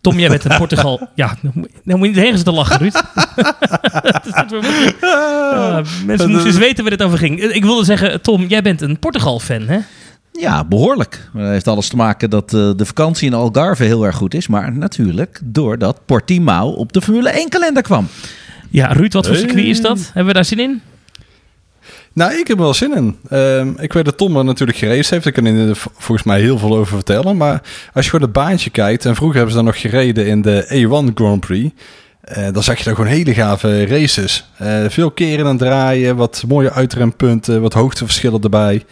Tom, jij bent in Portugal. Ja, dan moet je niet heen zitten lachen, Ruud. Ah, mensen moesten eens weten waar dit over ging. Ik wilde zeggen, Tom, jij bent een Portugal-fan, hè? Ja, behoorlijk. Dat heeft alles te maken dat eh, de vakantie in Algarve heel erg goed is. Maar natuurlijk doordat Portimao op de Formule 1 kalender kwam. Ja, Ruud, wat voor circuit is dat? Hebben we daar zin in? Nou, ik heb er wel zin in. Ehm, ik weet dat Tom er natuurlijk geraced heeft. Daar kan hij volgens mij heel veel over vertellen. Maar als je gewoon het baantje kijkt... en vroeger hebben ze dan nog gereden in de A1 Grand Prix... eh, dan zag je daar gewoon hele gave races. Eh, veel keren en draaien, wat mooie uitrempunten... wat hoogteverschillen erbij.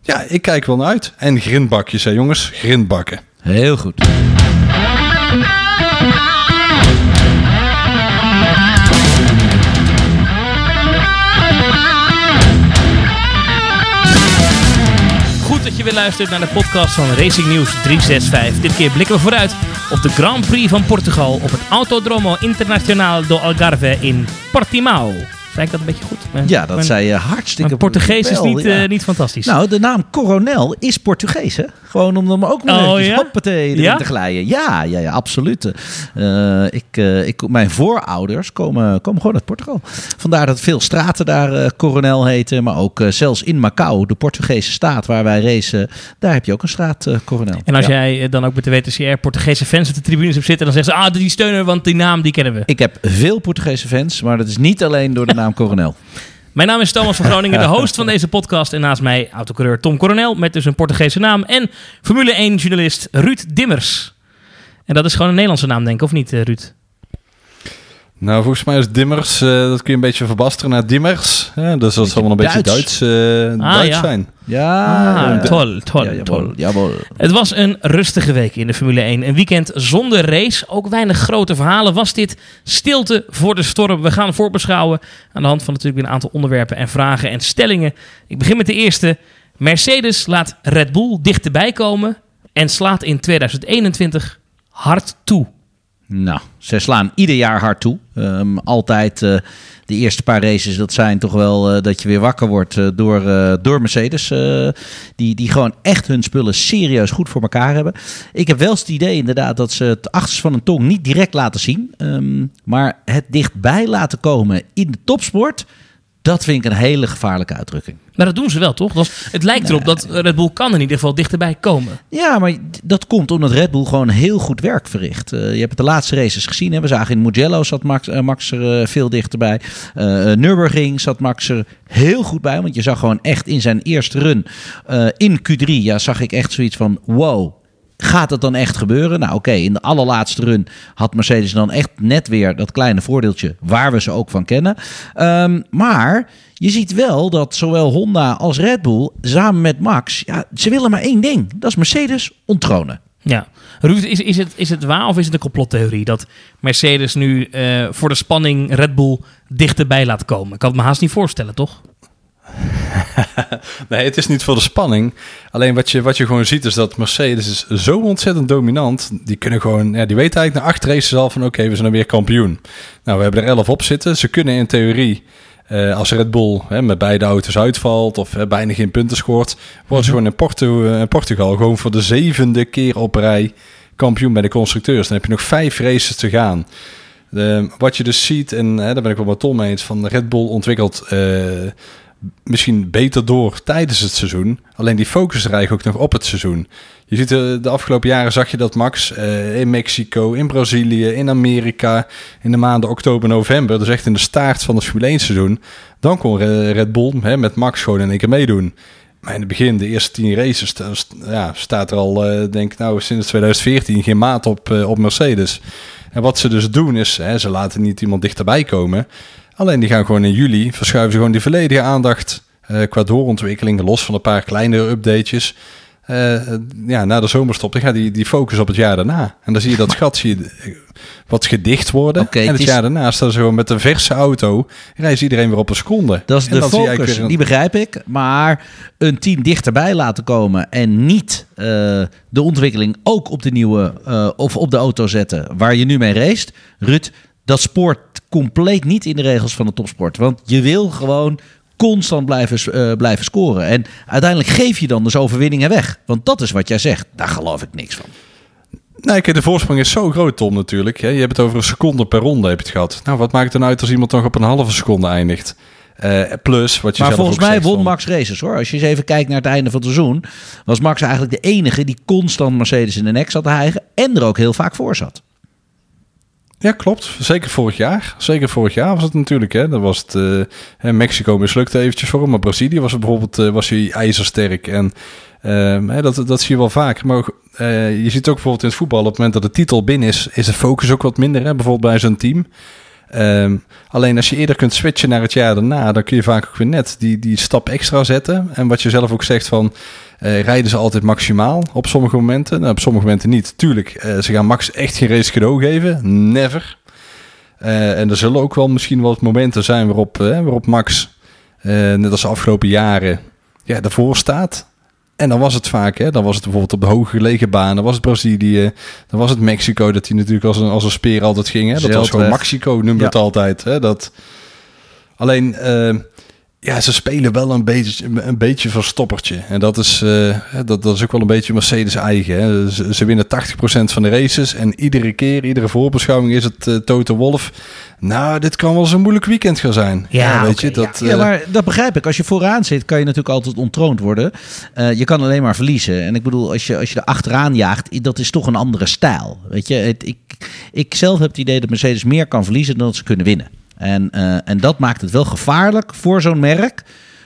Ja, ik kijk wel naar uit. En grindbakjes, hè jongens. Grindbakken. Heel goed. Weer luistert naar de podcast van Racing News 365. Dit keer blikken we vooruit op de Grand Prix van Portugal op het Autodromo Internacional do Algarve in Portimao. Zei ik dat een beetje goed? Mijn- Ja, dat mijn- zei je hartstikke Portugees is niet, ja. eh, niet fantastisch. Nou, de naam Coronel is Portugees, hè? Gewoon om hem ook maar Oh, ja? hoppatee erin Ja? te glijden. Ja, ja, ja, absoluut. Eh, ik, eh, ik, mijn voorouders komen, komen gewoon uit Portugal. Vandaar dat veel straten daar Coronel heten. Maar ook zelfs in Macau, de Portugese staat waar wij racen, daar heb je ook een straat Coronel. en als jij dan ook met de WTCR Portugese fans op de tribunes hebt zitten, dan zeggen ze, ah, die steunen, want die naam die kennen we. Ik heb veel Portugese fans, maar dat is niet alleen door de naam Coronel. Mijn naam is Thomas van Groningen, de host van deze podcast. En naast mij autocoureur Tom Coronel, met dus een Portugese naam. En Formule 1-journalist Ruud Dimmers. En dat is gewoon een Nederlandse naam, denk ik, of niet, eh, Ruud? Nou, volgens mij is Dimmers... eh, dat kun je een beetje verbasteren naar Dimmers. Ja, dus dat zal wel een beetje Duits. Duits, eh, Ah, Duits ja. zijn. Ja, Ah, ja. toll, toll, Ja, jawel. Het was een rustige week in de Formule 1. Een weekend zonder race. Ook weinig grote verhalen. Was dit stilte voor de storm? We gaan voorbeschouwen aan de hand van natuurlijk weer een aantal onderwerpen en vragen en stellingen. Ik begin met de eerste. Mercedes laat Red Bull dichterbij komen en slaat in 2021 hard toe. Nou, ze slaan ieder jaar hard toe. Ehm, altijd eh, de eerste paar races, dat zijn toch wel eh, dat je weer wakker wordt eh, door, door Mercedes. die, die gewoon echt hun spullen serieus goed voor elkaar hebben. Ik heb wel eens het idee inderdaad dat ze het achterste van een tong niet direct laten zien. Ehm, maar het dichtbij laten komen in de topsport, dat vind ik een hele gevaarlijke uitdrukking. Maar dat doen ze wel, toch? Dat het lijkt erop dat Red Bull kan in ieder geval dichterbij komen. Ja, maar dat komt omdat Red Bull gewoon heel goed werk verricht. Eh, je hebt het de laatste races gezien. Hè? We zagen in Mugello zat Max, eh, Max er eh, veel dichterbij. Nürburgring zat Max er heel goed bij. Want je zag gewoon echt in zijn eerste run in Q3... Ja, zag ik echt zoiets van wow... Gaat het dan echt gebeuren? Nou oké, in de allerlaatste run had Mercedes dan echt net weer dat kleine voordeeltje waar we ze ook van kennen. Ehm, maar je ziet wel dat zowel Honda als Red Bull samen met Max, ja, ze willen maar één ding. Dat is Mercedes onttronen. Ja. Ruud, is, is, het, is het waar of is het een complottheorie dat Mercedes nu eh, voor de spanning Red Bull dichterbij laat komen? Ik kan het me haast niet voorstellen, toch? Nee, het is niet voor de spanning. Alleen wat je, wat je gewoon ziet is dat Mercedes is zo ontzettend dominant. Die kunnen gewoon, ja, die weten eigenlijk na acht races al van oké, we zijn dan weer kampioen. Nou, we hebben er elf op zitten. Ze kunnen in theorie, eh, als Red Bull hè, met beide auto's uitvalt of hè, bijna geen punten scoort, worden ze gewoon in, Porto, eh, in Portugal gewoon voor de zevende keer op rij kampioen bij de constructeurs. Dan heb je nog vijf races te gaan. De, wat je dus ziet, en hè, daar ben ik wel met Tom mee eens, van Red Bull ontwikkelt eh, misschien beter door tijdens het seizoen. Alleen die focus er ook nog op het seizoen. Je ziet de, de afgelopen jaren zag je dat Max eh, in Mexico, in Brazilië, in Amerika, in de maanden oktober, november, dus echt in de staart van het Formule 1 seizoen, dan kon Re- Red Bull hè, met Max gewoon in één keer meedoen. Maar in het begin, de eerste tien races, ja, staat er al, eh, denk ik, nou, sinds 2014 geen maat op, eh, op Mercedes. En wat ze dus doen is, hè, ze laten niet iemand dichterbij komen. Alleen die gaan gewoon in juli, verschuiven ze gewoon die volledige aandacht eh, qua doorontwikkeling, los van een paar kleinere updatejes. Eh, eh, ja, na de zomerstop, dan gaat die, die focus op het jaar daarna. En dan zie je dat gat zie je, wat gedicht worden. En het het is- jaar daarna staan ze gewoon met een verse auto. Reist iedereen weer op een seconde. Dat is En de focus, een- die begrijp ik. Maar een team dichterbij laten komen en niet de ontwikkeling ook op de nieuwe of op de auto zetten waar je nu mee race. Ruud, dat spoort compleet niet in de regels van de topsport. Want je wil gewoon constant blijven, eh, blijven scoren. En uiteindelijk geef je dan dus overwinningen weg. Want dat is wat jij zegt. Daar geloof ik niks van. Nee, kijk, de voorsprong is zo groot, Tom, natuurlijk. Je hebt het over een seconde per ronde heb je het gehad. Nou, wat maakt het dan uit als iemand nog op een halve seconde eindigt? Uh, plus, wat je maar volgens mij zegt won Max races hoor. Als je eens even kijkt naar het einde van het seizoen, was Max eigenlijk de enige die constant Mercedes in de nek zat te hijgen en er ook heel vaak voor zat. Ja, klopt. Zeker vorig jaar. Zeker vorig jaar was het natuurlijk. Hè. Dat was het, hè, Mexico mislukte eventjes voor hem. Maar Brazilië was bijvoorbeeld eh, was hij ijzersterk. En ehm, dat, dat zie je wel vaak. Maar eh, je ziet ook bijvoorbeeld in het voetbal... op het moment dat de titel binnen is... is de focus ook wat minder. Hè, bijvoorbeeld bij zo'n team. Ehm, alleen als je eerder kunt switchen naar het jaar daarna... dan kun je vaak ook weer net die, die stap extra zetten. En wat je zelf ook zegt van... eh, rijden ze altijd maximaal op sommige momenten? Nou, op sommige momenten niet. Tuurlijk, eh, ze gaan Max echt geen race cadeau geven. Never. Eh, en er zullen ook wel misschien wel momenten zijn waarop, waarop Max, net als de afgelopen jaren, ja, ervoor staat. En dan was het vaak, hè, dan was het bijvoorbeeld op de hoge gelegen banen, was het Brazilië, dan was het Mexico, dat hij natuurlijk als een, als een speer altijd ging. Hè. Dat was gewoon Mexico, noemde Ja. het altijd. Hè. Dat... Alleen, ja, ze spelen wel een beetje, een beetje van stoppertje. En dat is, eh, dat, dat is ook wel een beetje Mercedes eigen. Hè. Ze, ze winnen 80% van de races. En iedere keer, iedere voorbeschouwing is het eh Toto Wolf. Nou, dit kan wel eens een moeilijk weekend gaan zijn. Ja, weet je, dat, Ja, eh, maar dat begrijp ik. Als je vooraan zit, kan je natuurlijk altijd ontroond worden. Eh, je kan alleen maar verliezen. En ik bedoel, als je, als je er achteraan jaagt, dat is toch een andere stijl. Weet je, het, ik, ik zelf heb het idee dat Mercedes meer kan verliezen dan dat ze kunnen winnen. En, eh, en dat maakt het wel gevaarlijk voor zo'n merk.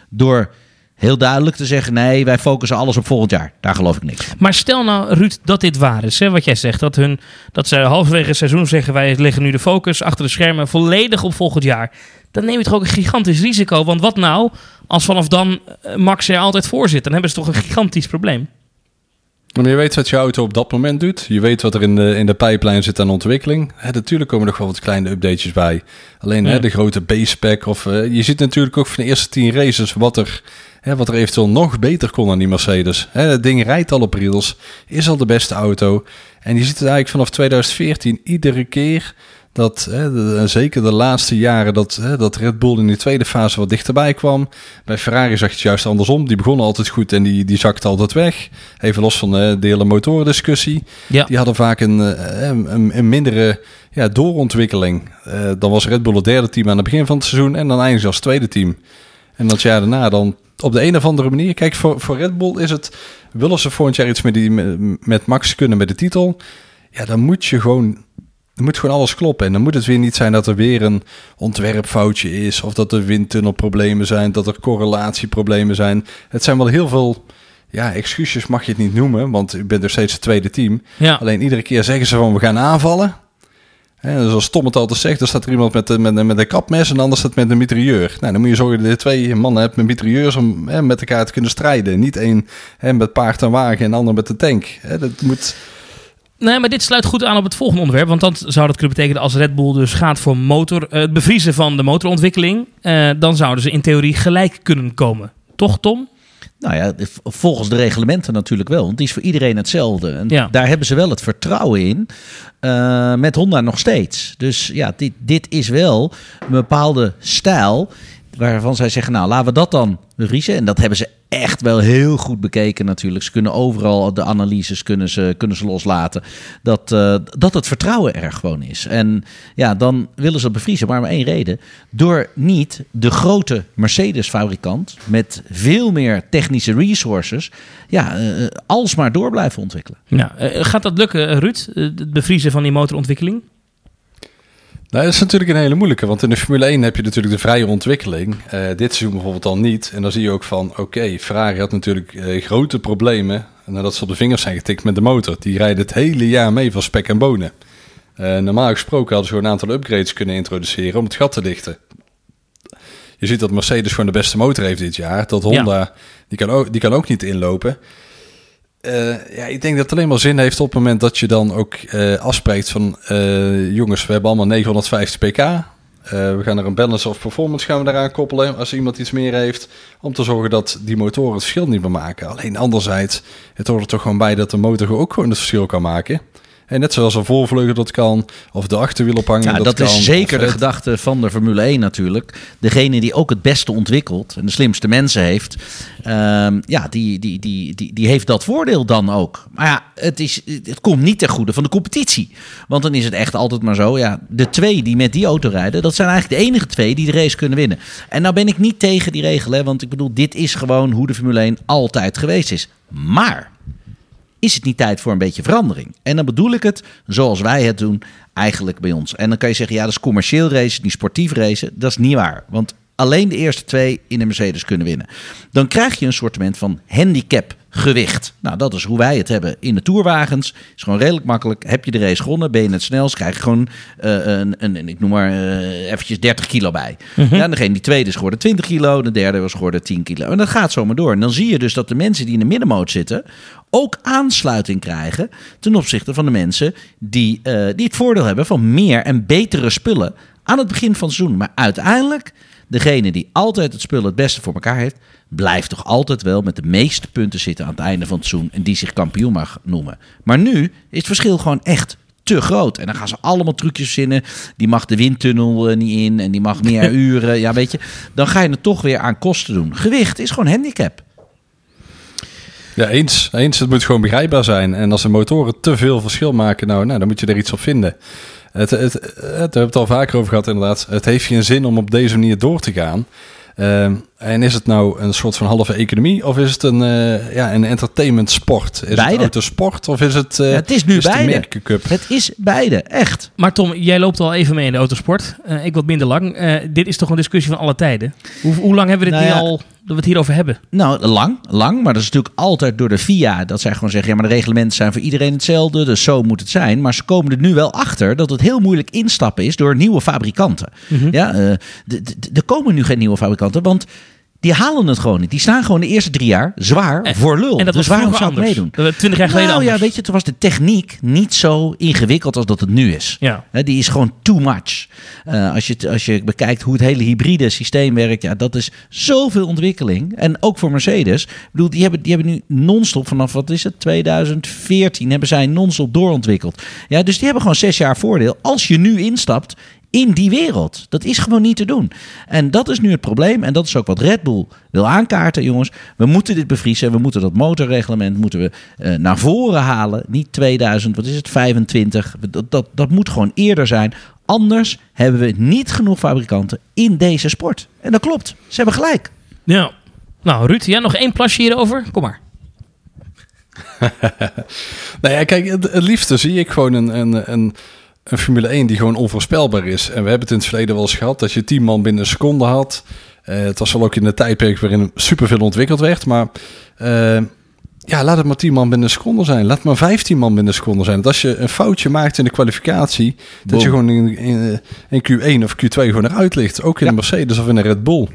Door heel duidelijk te zeggen: nee, wij focussen alles op volgend jaar. Daar geloof ik niks. Maar stel nou, Ruud, dat dit waar is, hè, wat jij zegt. Dat, hun, dat ze halverwege het seizoen zeggen: wij leggen nu de focus achter de schermen volledig op volgend jaar. Dan neem je toch ook een gigantisch risico. Want wat nou als vanaf dan eh, Max er altijd voor zit? Dan hebben ze toch een gigantisch probleem. Maar je weet wat je auto op dat moment doet. Je weet wat er in de, in de pijplijn zit aan ontwikkeling. Hè, natuurlijk komen er nog wel wat kleine updates bij. Alleen Ja. hè, de grote base-spec. Of, eh, je ziet natuurlijk ook van de eerste tien races wat er, hè, wat er eventueel nog beter kon aan die Mercedes. Hè, het ding rijdt al op rails. Is al de beste auto. En je ziet het eigenlijk vanaf 2014 iedere keer... Dat, hè, de- zeker de laatste jaren, dat, hè, dat Red Bull in de tweede fase wat dichterbij kwam. Bij Ferrari zag je het juist andersom. Die begonnen altijd goed en die, die zakte altijd weg. Even los van de, de hele motordiscussie. Ja. Die hadden vaak een, eh, een, een mindere ja, doorontwikkeling. Eh, dan was Red Bull het derde team aan het begin van het seizoen en dan eindigde ze als tweede team. En dat jaar daarna dan op de een of andere manier. Kijk, voor, voor Red Bull is het, willen ze volgend jaar iets met, die, met Max kunnen met de titel. Ja, dan moet je gewoon, dan moet gewoon alles kloppen. En dan moet het weer niet zijn dat er weer een ontwerpfoutje is. Of dat er windtunnelproblemen zijn, dat er correlatieproblemen zijn. Het zijn wel heel veel, ja, excuses mag je het niet noemen, want je bent er steeds het tweede team. Ja. Alleen iedere keer zeggen ze van we gaan aanvallen. En zoals Tom het altijd zegt, dan staat er iemand met, een- met, met een kapmes en de ander staat met een mitrailleur. Nou, dan moet je zorgen dat je twee mannen hebt met mitrailleurs om hè, met elkaar te kunnen strijden. Niet één hè, met paard en wagen en de ander met de tank. Hè, dat moet... Nee, maar dit sluit goed aan op het volgende onderwerp. Want dan zou dat kunnen betekenen als Red Bull dus gaat voor motor, eh, het bevriezen van de motorontwikkeling. eh, dan zouden ze in theorie gelijk kunnen komen. Toch, Tom? Nou ja, volgens de reglementen natuurlijk wel. Want die is voor iedereen hetzelfde. En Ja. daar hebben ze wel het vertrouwen in. eh, met Honda nog steeds. Dus ja, dit, dit is wel een bepaalde stijl. Waarvan zij zeggen, nou laten we dat dan bevriezen. En dat hebben ze echt wel heel goed bekeken natuurlijk. Ze kunnen overal de analyses kunnen ze, kunnen ze loslaten. Dat, eh, dat het vertrouwen er gewoon is. En ja, dan willen ze bevriezen. Maar om één reden. Door niet de grote Mercedes-fabrikant met veel meer technische resources... ja, eh, alsmaar door blijven ontwikkelen. Ja, gaat dat lukken, Ruud? Het bevriezen van die motorontwikkeling? Nou, dat is natuurlijk een hele moeilijke, want in de Formule 1 heb je natuurlijk de vrije ontwikkeling. Eh, dit seizoen bijvoorbeeld al niet. En dan zie je ook van, oké, Ferrari had natuurlijk eh, grote problemen nadat ze op de vingers zijn getikt met de motor. Die rijden het hele jaar mee van spek en bonen. Eh, normaal gesproken hadden ze gewoon een aantal upgrades kunnen introduceren om het gat te dichten. Je ziet dat Mercedes gewoon de beste motor heeft dit jaar. Dat Honda, die, kan ook, die kan ook niet inlopen. Eh, ja, ik denk dat het alleen maar zin heeft op het moment dat je dan ook eh, afspreekt van... eh, jongens, we hebben allemaal 950 pk. We gaan er een balance of performance gaan we eraan koppelen als iemand iets meer heeft. Om te zorgen dat die motoren het verschil niet meer maken. Alleen anderzijds, het hoort er toch gewoon bij dat de motor ook gewoon het verschil kan maken. En net zoals een voorvleugel dat kan, of de achterwiel ophangen Ja, dat, dat, kan. is zeker de gedachte van de Formule 1 natuurlijk. Degene die ook het beste ontwikkelt en de slimste mensen heeft, ehm, ja, die, die, die, die, die heeft dat voordeel dan ook. Maar ja, het, is, het komt niet ten goede van de competitie. Want dan is het echt altijd maar zo, ja, de twee die met die auto rijden, dat zijn eigenlijk de enige twee die de race kunnen winnen. En nou ben ik niet tegen die regel, hè, want ik bedoel, dit is gewoon hoe de Formule 1 altijd geweest is. Maar is het niet tijd voor een beetje verandering? En dan bedoel ik het zoals wij het doen eigenlijk bij ons. En dan kan je zeggen, ja, dat is commercieel racen, niet sportief racen. Dat is niet waar, want alleen de eerste twee in de Mercedes kunnen winnen. Dan krijg je een soort van handicap gewicht. Nou, dat is hoe wij het hebben in de tourwagens. Is gewoon redelijk makkelijk. Heb je de race gewonnen, ben je het snelst, krijg je gewoon eh, een, een, ik noem maar eh, eventjes 30 kilo bij. Ja, en degene die tweede is geworden 20 kilo, de derde was geworden 10 kilo. En dat gaat zomaar door. En dan zie je dus dat de mensen die in de middenmoot zitten ook aansluiting krijgen ten opzichte van de mensen die, eh, die het voordeel hebben van meer en betere spullen aan het begin van het seizoen. Maar uiteindelijk, degene die altijd het spul het beste voor elkaar heeft, blijft toch altijd wel met de meeste punten zitten aan het einde van het seizoen en die zich kampioen mag noemen. Maar nu is het verschil gewoon echt te groot. En dan gaan ze allemaal trucjes verzinnen. Die mag de windtunnel eh, niet in en die mag meer uren. Ja, weet je. Dan ga je het toch weer aan kosten doen. Gewicht is gewoon handicap. Ja, eens. Eens, het moet gewoon begrijpbaar zijn. En als de motoren te veel verschil maken, nou, nou dan moet je er iets op vinden. Het, het, het, we hebben het al vaker over gehad inderdaad. Het heeft geen zin om op deze manier door te gaan. Ehm, en is het nou een soort van halve economie of is het een, eh, ja, een entertainment sport? Is Beide. het autosport of is het, eh, Ja, het is nu de beide. Merkencup? Het is beide, echt. Maar Tom, jij loopt al even mee in de autosport. Eh, ik wat minder lang. Eh, dit is toch een discussie van alle tijden? Hoe, hoe lang hebben we dit Nou nu ja. al dat we het hierover hebben? Nou, lang, lang. Maar dat is natuurlijk altijd door de FIA. Dat zij gewoon zeggen, ja, maar de reglementen zijn voor iedereen hetzelfde. Dus zo moet het zijn. Maar ze komen er nu wel achter dat het heel moeilijk instappen is door nieuwe fabrikanten. Ja, eh, d- d- er komen nu geen nieuwe fabrikanten, want die halen het gewoon niet. Die staan gewoon de eerste drie jaar zwaar En- voor lul. En dat dus was waarom zou ik anders. meedoen? Twintig jaar geleden Nou ja, weet je, toen was de techniek niet zo ingewikkeld als dat het nu is. Ja. Die is gewoon too much. Eh, als, je, als je bekijkt hoe het hele hybride systeem werkt, ja, dat is zoveel ontwikkeling. En ook voor Mercedes. Ik bedoel, die hebben, die hebben nu non-stop vanaf, wat is het, 2014 hebben zij non-stop doorontwikkeld. Ja, dus die hebben gewoon zes jaar voordeel als je nu instapt in die wereld. Dat is gewoon niet te doen. En dat is nu het probleem. En dat is ook wat Red Bull wil aankaarten, jongens. We moeten dit bevriezen. We moeten dat motorreglement moeten we, eh, naar voren halen. Niet 2000, wat is het, 25. Dat, dat, dat moet gewoon eerder zijn. Anders hebben we niet genoeg fabrikanten in deze sport. En dat klopt. Ze hebben gelijk. Ja. Nou, Ruud, jij nog één plasje hierover? Kom maar. Nou ja, kijk, het, het liefste zie ik gewoon een, een, een, een Formule 1 die gewoon onvoorspelbaar is. En we hebben het in het verleden wel eens gehad dat je 10 man binnen een seconde had. Eh, het was wel ook in de tijdperk waarin superveel ontwikkeld werd. Maar eh, ja, laat het maar 10 man binnen een seconde zijn. Laat maar 15 man binnen een seconde zijn. Dat als je een foutje maakt in de kwalificatie, dat je gewoon in, in, in Q1 of Q2 gewoon eruit ligt. Ook in Ja. de Mercedes of in de Red Bull.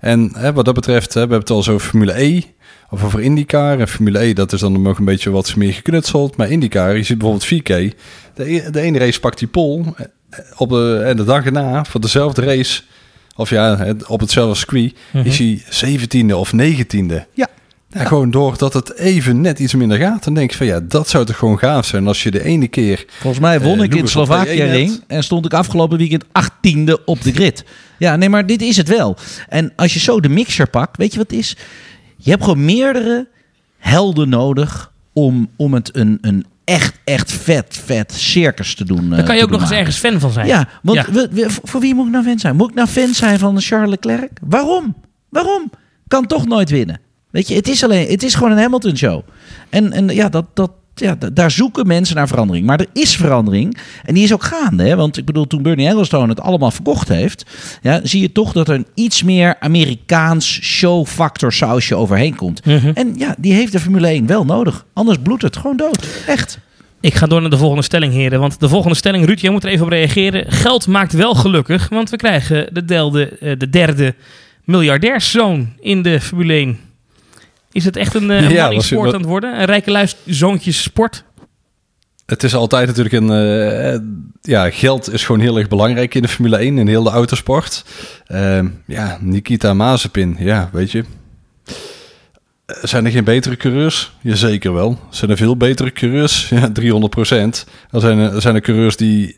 En hè, wat dat betreft, hè, we hebben het al zo over Formule E of over IndyCar. En Formule E, dat is dan nog een beetje wat meer geknutseld. Maar IndyCar, je ziet bijvoorbeeld 4K. De, e- de ene race pakt die pol eh, op de, en de dag erna voor dezelfde race. Of ja, op hetzelfde circuit is hij 17e of 19e. Ja. Ja, gewoon doordat het even net iets minder gaat. Dan denk je van ja, dat zou toch gewoon gaaf zijn als je de ene keer... Volgens mij won Eh, ik in Slovakia P1 ring en stond ik afgelopen weekend 18e op de grid. Ja, nee, maar dit is het wel. En als je zo de mixer pakt, weet je wat het is? Je hebt gewoon meerdere helden nodig om, om het een, een echt, echt vet, vet circus te doen. Daar kan je ook nog eens ergens fan van zijn. Ja, want Ja. we- we- voor wie moet ik nou fan zijn? Moet ik nou fan zijn van Charles Leclerc? Waarom? Waarom? Kan toch nooit winnen. Weet je, het is, alleen, het is gewoon een Hamilton show. En, en ja, dat, dat, ja, da- daar zoeken mensen naar verandering. Maar er is verandering. En die is ook gaande. Hè? Want ik bedoel, toen Bernie Ecclestone het allemaal verkocht heeft... Ja, zie je toch dat er een iets meer Amerikaans showfactor sausje overheen komt. Mhm. En ja, die heeft de Formule 1 wel nodig. Anders bloedt het gewoon dood. Echt. Ik ga door naar de volgende stelling, heren. Want de volgende stelling, Ruud, jij moet er even op reageren. Geld maakt wel gelukkig, want we krijgen de, derde, eh, de derde miljardairszoon in de Formule 1. Is het echt een, eh, een Ja, sport wat- aan het worden? Een rijke luis zoontjes sport? Het is altijd natuurlijk een... eh, ja, geld is gewoon heel erg belangrijk in de Formule 1, in heel de autosport. Ehm, ja, Nikita Mazepin, ja, weet je. Zijn er geen betere coureurs? Jazeker wel. Zijn er veel betere coureurs? Ja, 300 procent. Er zijn er, zijn er coureurs die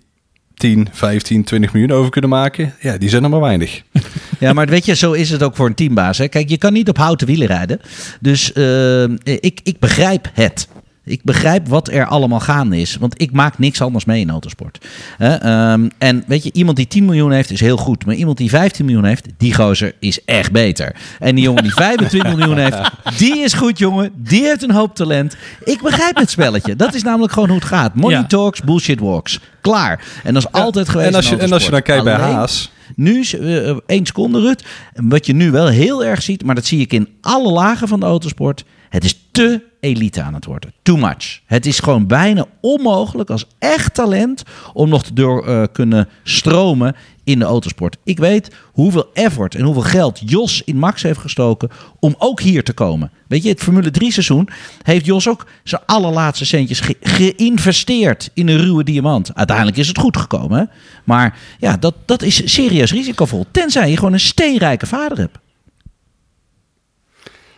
10, 15, 20 miljoen over kunnen maken. Ja, die zijn er maar weinig. Ja, maar weet je, zo is het ook voor een teambaas. Hè? Kijk, je kan niet op houten wielen rijden. Dus uh, ik, ik begrijp het. Ik begrijp wat er allemaal gaande is. Want ik maak niks anders mee in autosport. Um, en weet je, iemand die 10 miljoen heeft is heel goed. Maar iemand die 15 miljoen heeft, die gozer is echt beter. En die jongen die 25 miljoen heeft, die is goed, jongen. Die heeft een hoop talent. Ik begrijp het spelletje. Dat is namelijk gewoon hoe het gaat. Money ja. talks, bullshit walks. Klaar. En dat is altijd geweest. En als je, en als je dan kijkt bij Haas. Nu, uh, één seconde, Rut. Wat je nu wel heel erg ziet, maar dat zie ik in alle lagen van de autosport. Het is te elite aan het worden. Too much. Het is gewoon bijna onmogelijk als echt talent om nog te door uh, kunnen stromen in de autosport. Ik weet hoeveel effort en hoeveel geld Jos in Max heeft gestoken om ook hier te komen. Weet je, het Formule 3 seizoen heeft Jos ook zijn allerlaatste centjes ge geïnvesteerd in een ruwe diamant. Uiteindelijk is het goed gekomen. Hè? Maar ja, dat, dat is serieus risicovol. Tenzij je gewoon een steenrijke vader hebt.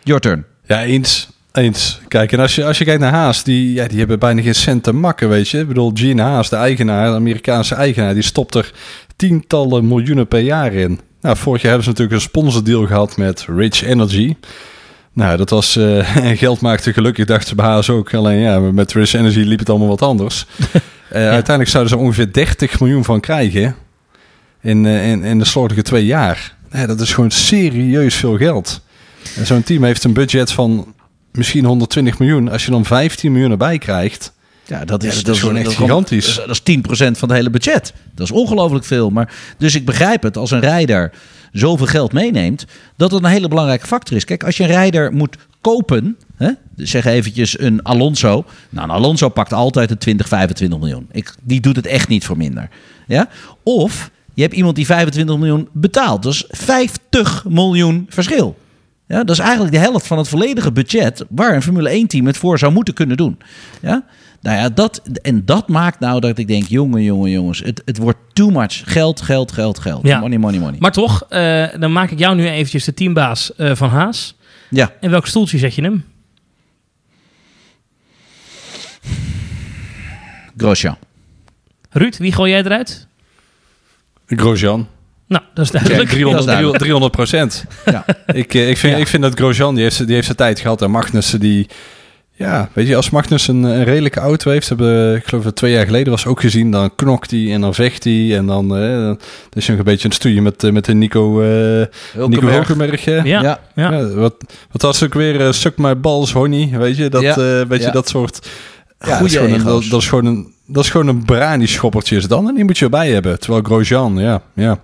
Your. Ja, eens. Eens. Kijk, en als je, als je kijkt naar Haas, die, ja, die hebben bijna geen cent te makken, weet je. Ik bedoel, Gene Haas, de eigenaar, de Amerikaanse eigenaar, die stopt er tientallen miljoenen per jaar in. Nou, vorig jaar hebben ze natuurlijk een sponsordeal gehad met Rich Energy. Nou, dat was uh, geld maakte gelukkig, dachten ze bij Haas ook. Alleen ja, met Rich Energy liep het allemaal wat anders. uh, Uiteindelijk zouden ze ongeveer 30 miljoen van krijgen in, uh, in, in de slordige twee jaar. Ja, dat is gewoon serieus veel geld. En zo'n team heeft een budget van misschien 120 miljoen. Als je dan 15 miljoen erbij krijgt. Ja, dat is, dat, is gewoon echt gigantisch. Dat is 10% van het hele budget. Dat is ongelooflijk veel. Maar, dus ik begrijp het als een rijder zoveel geld meeneemt, dat het een hele belangrijke factor is. Kijk, als je een rijder moet kopen, hè, zeg eventjes een Alonso. Nou, een Alonso pakt altijd een 20, 25 miljoen. Ik, die doet het echt niet voor minder. Ja? Of je hebt iemand die 25 miljoen betaalt. Dat is 50 miljoen verschil. Ja, dat is eigenlijk de helft van het volledige budget waar een Formule 1-team het voor zou moeten kunnen doen. Ja? Nou ja, dat, en dat maakt nou dat ik denk, jongen, jongen, jongens, het, het wordt too much. Geld, geld, geld, geld. Ja. Money, money, money. Maar toch, uh, dan maak ik jou nu eventjes de teambaas uh, van Haas. Ja. In welk stoeltje zet je hem? Grosjean. Ruud, wie gooi jij eruit? Grosjean. Nou, dat is duidelijk. 300, 300 procent. Ja. ik, eh, ik, vind, ja. ik vind dat Grosjean, die heeft, die heeft zijn tijd gehad. En Magnussen, die... Ja, weet je, als Magnussen een, een redelijke auto heeft... Hebben, ik geloof dat twee jaar geleden was ook gezien... Dan knokt hij en dan vecht hij. En dan... Eh, dan is je een beetje een studie met, eh, met de Nico... Uh, Nico Hulkenberg. Ja. Ja. ja. wat, wat was ook weer... Uh, Suk my balls, honey. Weet je, dat, ja. weet je, dat soort... Ja, dat is, een, dat, dat, is gewoon een, dat is gewoon een brani-schoppertje is dan. En die moet je erbij hebben. Terwijl Grosjean, ja, ja.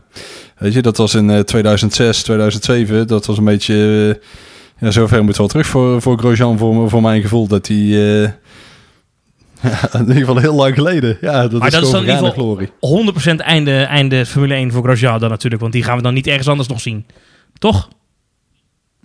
Weet je, dat was in uh, 2006, 2007. Dat was een beetje... Uh, ja, zover moet wel terug voor, voor Grosjean, voor, voor mijn gevoel. Dat hij... Uh, ja, in ieder geval heel lang geleden. Ja, dat maar is dat is dan in geval 100% einde, einde Formule 1 voor Grosjean dan natuurlijk. Want die gaan we dan niet ergens anders nog zien. Toch?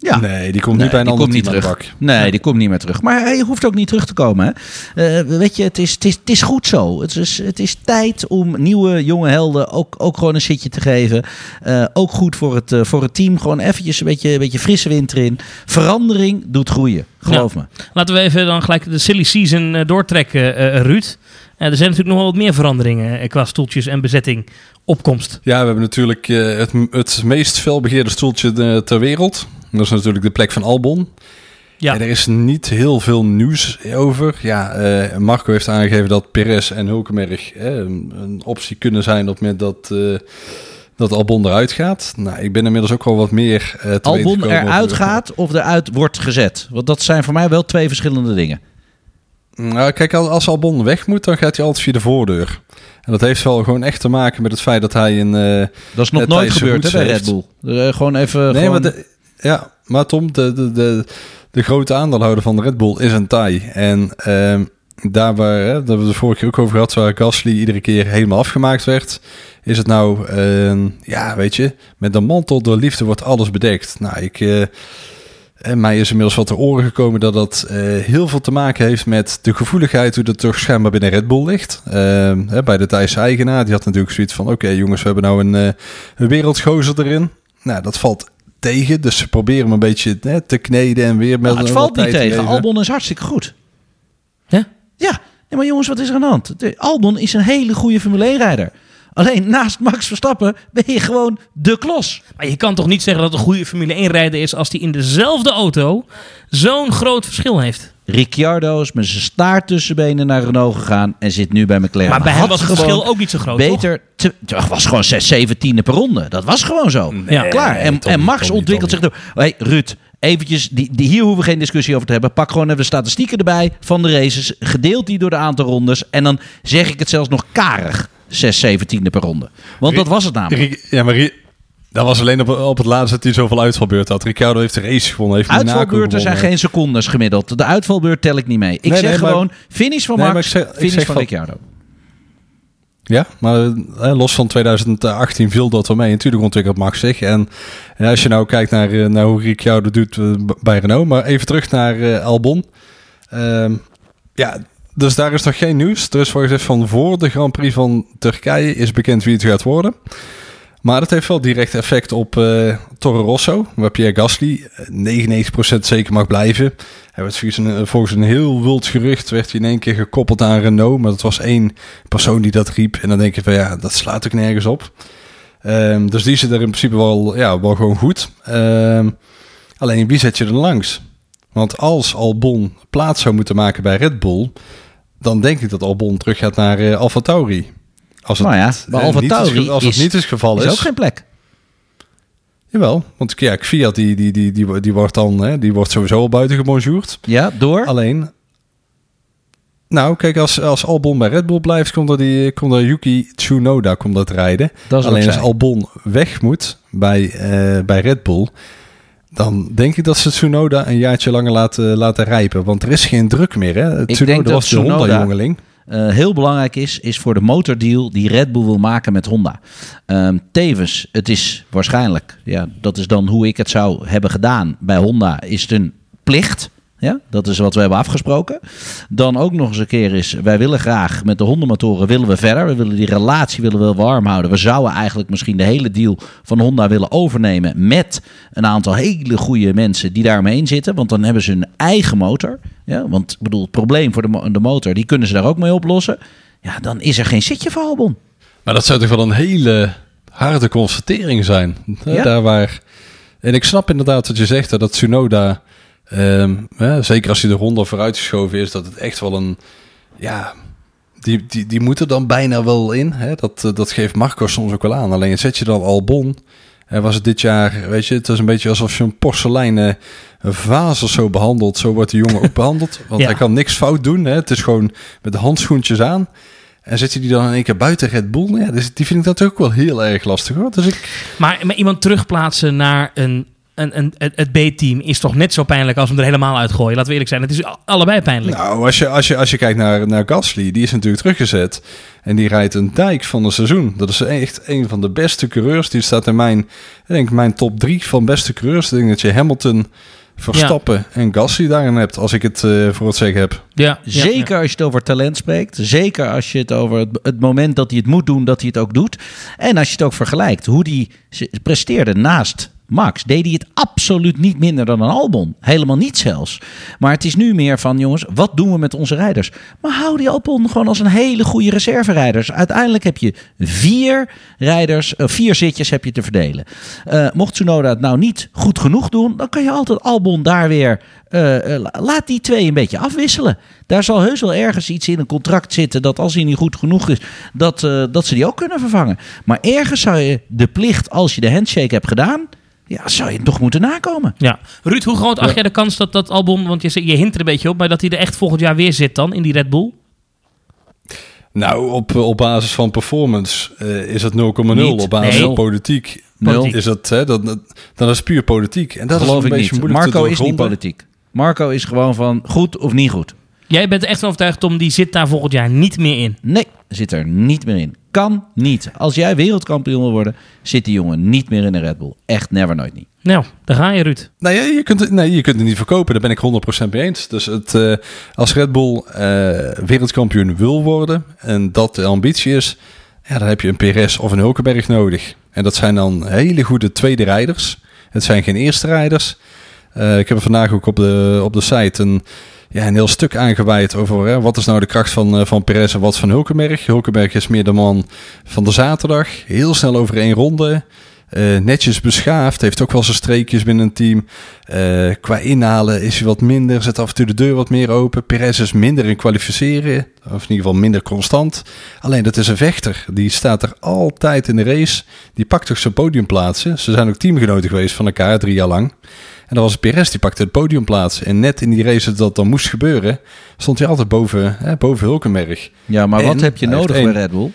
Ja. Nee, die komt nee, niet bij een ander niet terug. Bak. Nee, die komt niet meer terug. Maar hij hoeft ook niet terug te komen. Hè? Uh, weet je, het is, het, is, het is goed zo. Het is, het is tijd om nieuwe jonge helden ook, ook gewoon een zitje te geven. Uh, ook goed voor het, uh, voor het team. Gewoon eventjes een beetje, een beetje frisse wind erin. Verandering doet groeien. Geloof ja. me. Laten we even dan gelijk de silly season doortrekken, Ruud. Er zijn natuurlijk nog wel wat meer veranderingen qua stoeltjes en bezetting opkomst. Ja, we hebben natuurlijk het, het meest felbegeerde stoeltje ter wereld. Dat is natuurlijk de plek van Albon. Ja. En er is niet heel veel nieuws over. Ja, uh, Marco heeft aangegeven dat Perez en Hulkenberg uh, een optie kunnen zijn op het moment dat, uh, dat Albon eruit gaat. Nou, ik ben inmiddels ook al wat meer uh, te Albon eruit gaat of eruit wordt gezet? Want dat zijn voor mij wel twee verschillende dingen. Nou, kijk, als Albon weg moet, dan gaat hij altijd via de voordeur. En dat heeft wel gewoon echt te maken met het feit dat hij een... dat is nog nooit gebeurd hè, bij Red Bull. gewoon even... Nee, gewoon... maar... De, ja, maar Tom, de, de, de, de grote aandeelhouder van Red Bull is een Thai. En uh, daar waar, hè, dat we de vorige keer ook over gehad, waar Gasly iedere keer helemaal afgemaakt werd, is het nou, uh, ja, weet je, met de mantel door liefde wordt alles bedekt. Nou, ik... En mij is inmiddels wat te oren gekomen dat dat uh, heel veel te maken heeft met de gevoeligheid hoe dat toch schijnbaar binnen Red Bull ligt. Uh, hè, bij de Thaise eigenaar, die had natuurlijk zoiets van, oké okay, jongens, we hebben nou een, uh, een wereldgozer erin. Nou, dat valt tegen. Dus ze proberen hem een beetje hè, te kneden en weer met Nou, het valt niet te tegen. Albon is hartstikke goed. Ja? Ja, nee, maar jongens, wat is er aan de hand? De, Albon is een hele goede Formule 1-rijder. Alleen naast Max Verstappen ben je gewoon de klos. Maar je kan toch niet zeggen dat een goede Formule 1-rijder is als hij in dezelfde auto zo'n groot verschil heeft. Ricciardo is met zijn staart tussen benen naar Renault gegaan en zit nu bij McLaren. Maar bij hem was het verschil ook niet zo groot? Beter, te, het was gewoon 6, 7 tienden per ronde. Dat was gewoon zo. Ja. Klaar. En, en Max ontwikkelt zich door. Hey, Ruud, eventjes, die, die, hier hoeven we geen discussie over te hebben. Pak gewoon even de statistieken erbij van de races. Gedeeld die door de aantal rondes. En dan zeg ik het zelfs nog karig. 6, 7 tienden per ronde. Want dat was het namelijk. Ja, maar Ri- dat was alleen op, op het laatste dat hij zoveel uitvalbeurten had. Ricciardo heeft de race gewonnen. Heeft Uitvalbeurten zijn geen secondes gemiddeld. De uitvalbeurt tel ik niet mee. Ik Nee, zeg nee, maar- gewoon finish van Max, maar ik zeg- ik finish zeg van van- Ricciardo. Ja, maar eh, los van 2018 viel dat wel mee. Natuurlijk ontwikkelt Max zich. En ja, als je nou kijkt naar, eh, naar hoe Ricciardo doet eh, bij Renault. Maar even terug naar Albon. Ehm, ja, dus daar is nog geen nieuws. Er is volgens mij van voor de Grand Prix van Turkije is bekend wie het gaat worden. Maar dat heeft wel direct effect op eh Toro Rosso, waar Pierre Gasly eh, 99% zeker mag blijven. Hij werd volgens een, volgens een heel wild gerucht werd hij in één keer gekoppeld aan Renault, maar dat was één persoon die dat riep. En dan denk je van ja, dat slaat ook nergens op. Ehm, dus die zit er in principe wel, ja, wel gewoon goed. Ehm, alleen wie zet je er langs? Want als Albon plaats zou moeten maken bij Red Bull, dan denk ik dat Albon terug gaat naar eh Alfa Tauri. Als Nou ja, bij eh, Alfa niet is Tauri als het is- niet het geval Is is, ook geen plek. Jawel, want ja, Fiat die, die, die, die, die wordt dan hè, die wordt sowieso al buiten gebonjourd. Ja, door. Alleen, nou kijk, als, als Albon bij Red Bull blijft, komt er, die, komt er Yuki Tsunoda komt dat rijden. Dat Alleen als. Albon weg moet bij, eh, bij Red Bull, dan denk ik dat ze Tsunoda een jaartje langer laten, laten rijpen. Want er is geen druk meer. Hè? Tsunoda denk dat was de Honda-jongeling. eh, heel belangrijk is, is voor de motordeal die Red Bull wil maken met Honda. Ehm, tevens, het is waarschijnlijk, ja, dat is dan hoe ik het zou hebben gedaan bij Honda, is het een plicht. Ja, dat is wat we hebben afgesproken. Dan ook nog eens een keer is, wij willen graag met de Honda-motoren willen we verder. We willen die relatie willen we wel warm houden. We zouden eigenlijk misschien de hele deal van Honda willen overnemen met een aantal hele goede mensen die daarmee in zitten. Want dan hebben ze hun eigen motor. Ja, want ik bedoel, het probleem voor de, de motor, die kunnen ze daar ook mee oplossen. Ja, dan is er geen zitje voor Albon. Maar dat zou toch wel een hele harde constatering zijn. Hè, Ja. Daar waar... En ik snap inderdaad wat je zegt, dat Tsunoda, ehm, hè, zeker als hij de ronde vooruitgeschoven is, dat het echt wel een... Ja, die, die, die moet er dan bijna wel in. Hè? Dat, eh, dat geeft Marco soms ook wel aan. Alleen zet je dan Albon... En was het dit jaar, weet je, het is een beetje alsof je een porseleinen vaas of zo behandelt. Zo wordt de jongen ook behandeld. Want Ja. hij kan niks fout doen. Hè? Het is gewoon met de handschoentjes aan. En zet je die dan in één keer buiten Red Bull? Ja, dus die vind ik natuurlijk ook wel heel erg lastig hoor. Dus ik, Maar, maar iemand terugplaatsen naar een, een, een, het B-team is toch net zo pijnlijk als hem er helemaal uitgooien. Laten we eerlijk zijn. Het is allebei pijnlijk. nou, als je, als je, als je kijkt naar, naar Gasly, die is natuurlijk teruggezet. En die rijdt een dijk van het seizoen. Dat is echt een van de beste coureurs. Die staat in mijn, ik denk mijn top drie van beste coureurs. Ik denk dat je Hamilton, Verstappen en Gasly daarin hebt. Als ik het eh, voor het zeggen heb. Ja, ja, Zeker als je het over talent spreekt. Zeker als je het over het, het moment dat hij het moet doen, dat hij het ook doet. En als je het ook vergelijkt hoe hij ze- presteerde naast Max, deed hij het absoluut niet minder dan een Albon. Helemaal niet zelfs. Maar het is nu meer van, jongens, wat doen we met onze rijders? Maar hou die Albon gewoon als een hele goede reserverijders. Uiteindelijk heb je vier rijders, eh, vier zitjes heb je te verdelen. Eh, mocht Tsunoda het nou niet goed genoeg doen, dan kan je altijd Albon daar weer... eh, la- laat die twee een beetje afwisselen. Daar zal heus wel ergens iets in een contract zitten dat als hij niet goed genoeg is, dat, dat ze die ook kunnen vervangen. Maar ergens zou je de plicht, als je de handshake hebt gedaan, ja, zou je toch moeten nakomen. Ja. Ruud, hoe groot acht jij de kans dat dat album, want je, je hint er een beetje op, maar dat hij er echt volgend jaar weer zit dan in die Red Bull? Nou, op, op basis van performance eh, is het 0,0. Niet. Op basis Nee. van politiek is dat, hè, dat, dat, dan is puur politiek. En dat Geloof is een ik beetje niet. moeilijk Marco te is niet politiek. Marco is gewoon van goed of niet goed. Jij bent er echt van overtuigd, Tom, die zit daar volgend jaar niet meer in. Nee, zit er niet meer in. Kan niet. Als jij wereldkampioen wil worden, zit die jongen niet meer in de Red Bull. Echt never, nooit niet. Nou, daar ga je, Ruud. Nee, ja, je kunt, het- nee, je kunt het niet verkopen. Daar ben ik 100% mee eens. Dus het, eh, als Red Bull eh, wereldkampioen wil worden en dat de ambitie is, ja, dan heb je een Perez of een Hulkenberg nodig. En dat zijn dan hele goede tweede rijders. Het zijn geen eerste rijders. Eh, ik heb er vandaag ook op de, op de site een, ja, een heel stuk aangeweid over hè, wat is nou de kracht van, uh, van Perez en wat van Hulkenberg. Hulkenberg is meer de man van de zaterdag. Heel snel over één ronde. Uh, netjes beschaafd, heeft ook wel zijn streekjes binnen een team. Uh, qua inhalen is hij wat minder, zet af en toe de deur wat meer open. Perez is minder in kwalificeren, of in ieder geval minder constant. Alleen dat is een vechter, die staat er altijd in de race. Die pakt toch zijn podiumplaatsen. Ze zijn ook teamgenoten geweest van elkaar, drie jaar lang. En dat was Perez, die pakte het podiumplaats. En net in die race dat dat dan moest gebeuren, stond hij altijd boven, hè, boven Hulkenberg. Ja, maar En wat heb je nodig bij Red Bull?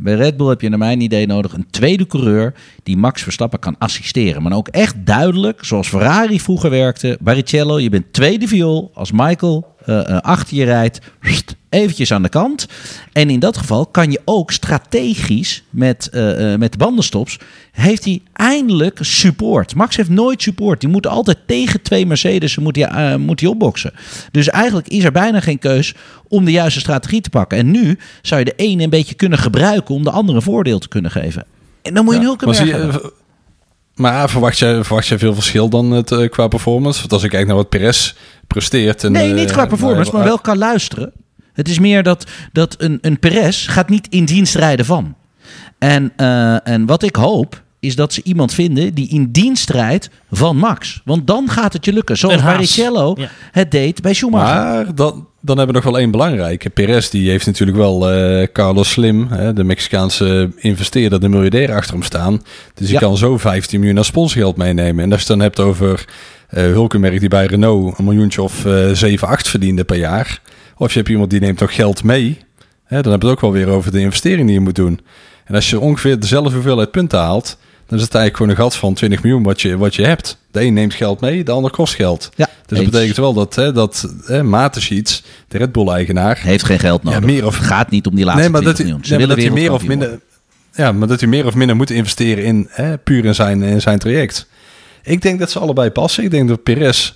Bij Red Bull heb je naar mijn idee nodig een tweede coureur die Max Verstappen kan assisteren. Maar ook echt duidelijk, zoals Ferrari vroeger werkte. Barrichello, je bent tweede viool. Als Michael eh, eh, achter je rijdt, eventjes aan de kant. En in dat geval kan je ook strategisch met, eh, met de bandenstops, heeft hij eindelijk support. Max heeft nooit support. Die moet altijd tegen twee Mercedes moet hij, moet hij opboksen. Dus eigenlijk is er bijna geen keus om de juiste strategie te pakken. En nu zou je de ene een beetje kunnen gebruiken om de andere een voordeel te kunnen geven. En dan moet je Ja, een Hulkenberg maar zie je, hebben. eh, Maar verwacht jij, verwacht jij veel verschil dan het, eh, qua performance? Want als ik kijk naar wat Perez presteert... En, Nee, eh, niet qua performance, nou, maar wel kan luisteren. Het is meer dat, dat een, een Perez gaat niet in dienst rijden van. En, eh, en wat ik hoop, is dat ze iemand vinden die in dienst rijdt van Max. Want dan gaat het je lukken. Zoals. Barrichello Ja. het deed bij Schumacher. Maar dan, dan hebben we nog wel één belangrijke. Perez die heeft natuurlijk wel eh, Carlos Slim, hè, de Mexicaanse investeerder, de miljardair achter hem staan. Dus die Ja. kan zo 15 miljoen aan sponsgeld meenemen. En als je het dan hebt over Hulkenberg die bij Renault een miljoentje of eh 7, 8 verdiende per jaar. Of je hebt iemand die neemt nog geld mee. Hè, dan heb je het ook wel weer over de investering die je moet doen. En als je ongeveer dezelfde hoeveelheid punten haalt, dan is het eigenlijk gewoon een gat van 20 miljoen wat je, wat je hebt. De een neemt geld mee, de ander kost geld. Ja, Dus dat betekent wel dat, hè, dat hè, de Red Bull-eigenaar... Heeft geen geld nodig. Ja, meer of- gaat niet om die laatste Nee, maar dat 20 hij, miljoen. Ze nee, dat willen hij meer of minder... Ja, maar dat hij meer of minder moet investeren in... Hè, puur in zijn, in zijn traject. Ik denk dat ze allebei passen. Ik denk dat Perez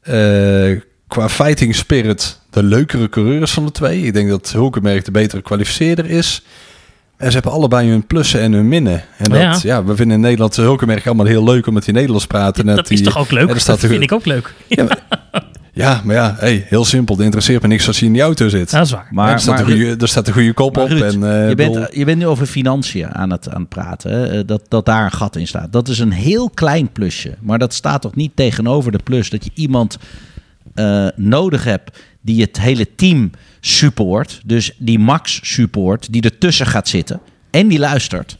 eh, qua fighting spirit de leukere coureur is van de twee. Ik denk dat Hulkenberg de betere kwalificeerder is. En ze hebben allebei hun plussen en hun minnen. En dat, Ja. ja. we vinden in Nederland Hulkenberg allemaal heel leuk omdat hij Nederlands praat. En Dat is toch ook leuk? Ja, dat vind ik ook leuk. Ja, maar, ja, maar ja, hey, heel simpel. Het interesseert me niks als hij in die auto zit. Dat is waar. Maar, er, staat maar een goede, er staat een goede kop Maar op. Ruud, en, eh, je, bedoel- bent, je bent nu over financiën aan het, aan het praten. Hè? Eh, Dat, dat daar een gat in staat. Dat is een heel klein plusje. Maar dat staat toch niet tegenover de plus dat je iemand eh, nodig hebt die het hele team support. Dus die Max support, die ertussen gaat zitten en die luistert.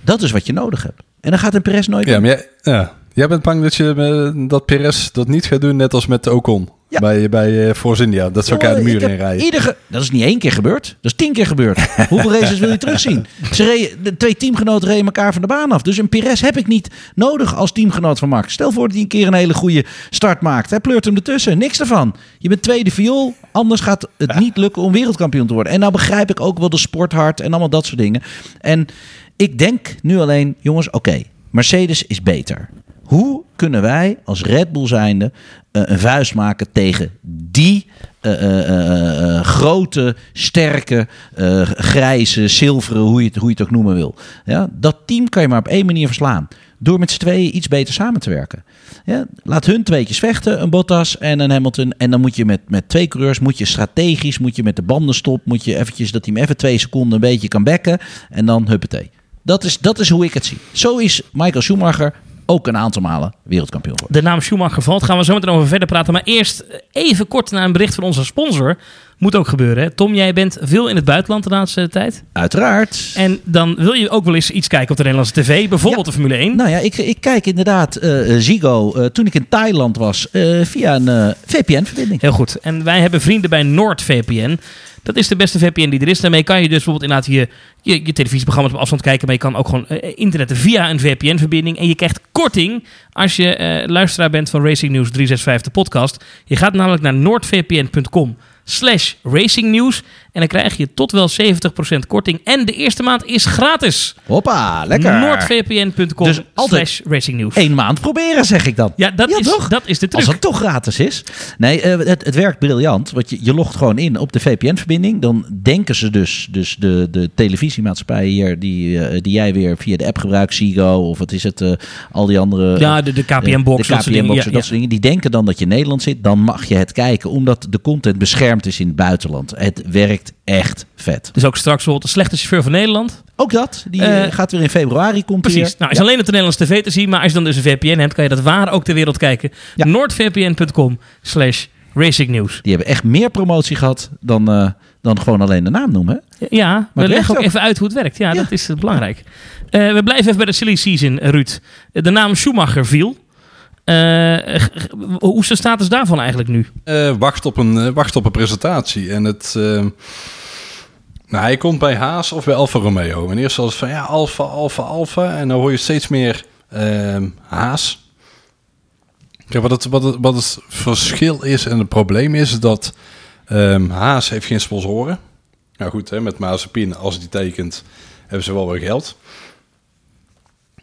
Dat is wat je nodig hebt. En dan gaat een Perez nooit Ja, maar jij, ja. jij bent bang dat, je, eh, dat Perez dat niet gaat doen, net als met Ocon. Ja. Bij, bij eh, Force India. Dat ze elkaar de muur ik in rijden. ieder ge- dat is niet één keer gebeurd. Dat is tien keer gebeurd. Hoeveel races wil je terugzien? Ze reden, de twee teamgenoten reden elkaar van de baan af. Dus een Perez heb ik niet nodig als teamgenoot van Max. Stel voor dat hij een keer een hele goede start maakt. Hij pleurt hem ertussen. Niks ervan. Je bent tweede viool. Anders gaat het niet lukken om wereldkampioen te worden. En nou begrijp ik ook wel de sporthart en allemaal dat soort dingen. En ik denk nu alleen, jongens, oké. Mercedes is beter. Hoe kunnen wij als Red Bull zijnde eh, een vuist maken tegen die eh, eh, grote, sterke, grijze, zilveren, hoe je, het, hoe je het ook noemen wil. Ja, dat team kan je maar op één manier verslaan. Door met z'n tweeën iets beter samen te werken. Ja, laat hun tweetjes vechten, een Bottas en een Hamilton. En dan moet je met, met twee coureurs, moet je strategisch, moet je met de bandenstop, moet je eventjes dat hij even twee seconden een beetje kan bekken. En dan huppatee. Dat is, dat is hoe ik het zie. Zo is Michael Schumacher ook een aantal malen wereldkampioen geworden. De naam Schumacher valt. Gaan we zo meteen over verder praten. Maar eerst even kort naar een bericht van onze sponsor. Moet ook gebeuren. Hè? Tom, jij bent veel in het buitenland de laatste tijd. Uiteraard. En dan wil je ook wel eens iets kijken op de Nederlandse tv. Bijvoorbeeld de Formule 1. Nou ja, ik, ik kijk inderdaad eh Zigo eh, toen ik in Thailand was eh, via een eh, VPN-verbinding. Heel goed. En wij hebben vrienden bij NordVPN. Dat is de beste VPN die er is. Daarmee kan je dus bijvoorbeeld inderdaad je, je, je televisieprogramma's op afstand kijken. Maar je kan ook gewoon eh, internetten via een VPN-verbinding. En je krijgt korting als je eh, luisteraar bent van Racing News 365, de podcast. Je gaat namelijk naar noordvpn.com slash racingnews. En dan krijg je tot wel 70% korting. En de eerste maand is gratis. Hoppa, lekker. Noordvpn.com Dus altijd slash racingnieuws. Eén maand proberen, zeg ik dan. Ja, dat, Ja, is, toch? dat is de truc. Als het toch gratis is. Nee, eh, het, het werkt briljant. Want je, je logt gewoon in op de VPN-verbinding. Dan denken ze dus, dus de, de televisiemaatschappij hier, die, eh, die jij weer via de app gebruikt, Sigo of wat is het, eh, al die andere... ja, de, de KPN-box. de KPN-box, dat soort dingen. Die denken dan dat je in Nederland zit. Dan mag je het kijken, omdat de content beschermd is in het buitenland. Het werkt echt vet. Dus ook straks bijvoorbeeld de slechte chauffeur van Nederland. Ook dat. Die Eh, eh, gaat weer in februari. Komt Precies. weer. Nou, is Ja. alleen op de Nederlandse tv te zien. Maar als je dan dus een VPN hebt, kan je dat waar ook ter wereld kijken. Ja. Noordvpn.com slash racingnieuws. Die hebben echt meer promotie gehad dan, eh, dan gewoon alleen de naam noemen. hè? Ja, we het werkt leggen ook even uit hoe het werkt. Ja, Ja. dat is belangrijk. We blijven even bij de silly season, Ruud. De naam Schumacher viel. Eh, hoe is de status daarvan eigenlijk nu? Eh, wacht, op een, eh, wacht op een presentatie. En het... eh, nou, hij komt bij Haas of bij Alfa Romeo. En eerst was het van ja, Alfa, Alfa, Alfa. En dan hoor je steeds meer ehm, Haas. Kijk, wat het, wat, het, wat het verschil is en het probleem is dat ehm, Haas heeft geen sponsoren. Nou goed, hè, met Mazepin, als die tekent, hebben ze wel weer geld.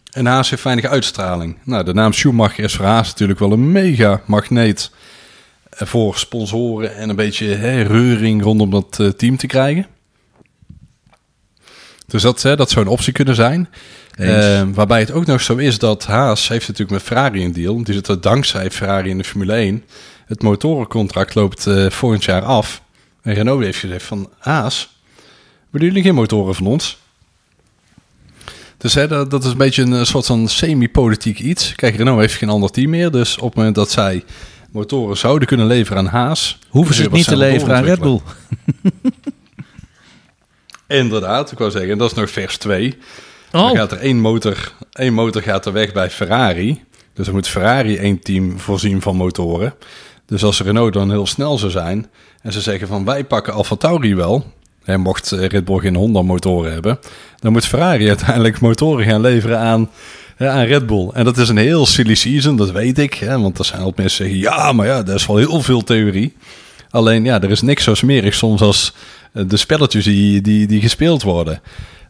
En Haas heeft weinig uitstraling. Nou, de naam Schumacher is voor Haas natuurlijk wel een mega magneet voor sponsoren en een beetje hè, reuring rondom dat eh, team te krijgen. Dus dat, hè, dat zou een optie kunnen zijn. Eh, waarbij het ook nog zo is dat Haas heeft natuurlijk met Ferrari een deal. Die zit er dankzij Ferrari in de Formule 1. Het motorencontract loopt eh, volgend jaar af. En Renault heeft gezegd van Haas, willen jullie geen motoren van ons? Dus hè, dat, dat is een beetje een eh, soort van semi-politiek iets. Kijk, Renault heeft geen ander team meer. Dus op het moment dat zij motoren zouden kunnen leveren aan Haas... Hoeven ze het niet te leveren aan Red Bull. Inderdaad, ik wou zeggen, en dat is nog vers 2. Oh, Dan gaat er één motor, één motor gaat er weg bij Ferrari. Dus dan moet Ferrari één team voorzien van motoren. Dus als Renault dan heel snel zou zijn en ze zeggen van wij pakken Alfa Tauri wel, en mocht eh, Red Bull geen Honda motoren hebben, dan moet Ferrari uiteindelijk motoren gaan leveren aan, aan Red Bull. En dat is een heel silly season, dat weet ik. Hè, want er zijn altijd mensen die zeggen, ja, maar ja, dat is wel heel veel theorie. Alleen ja, er is niks zo smerig soms als eh, de spelletjes die, die, die gespeeld worden.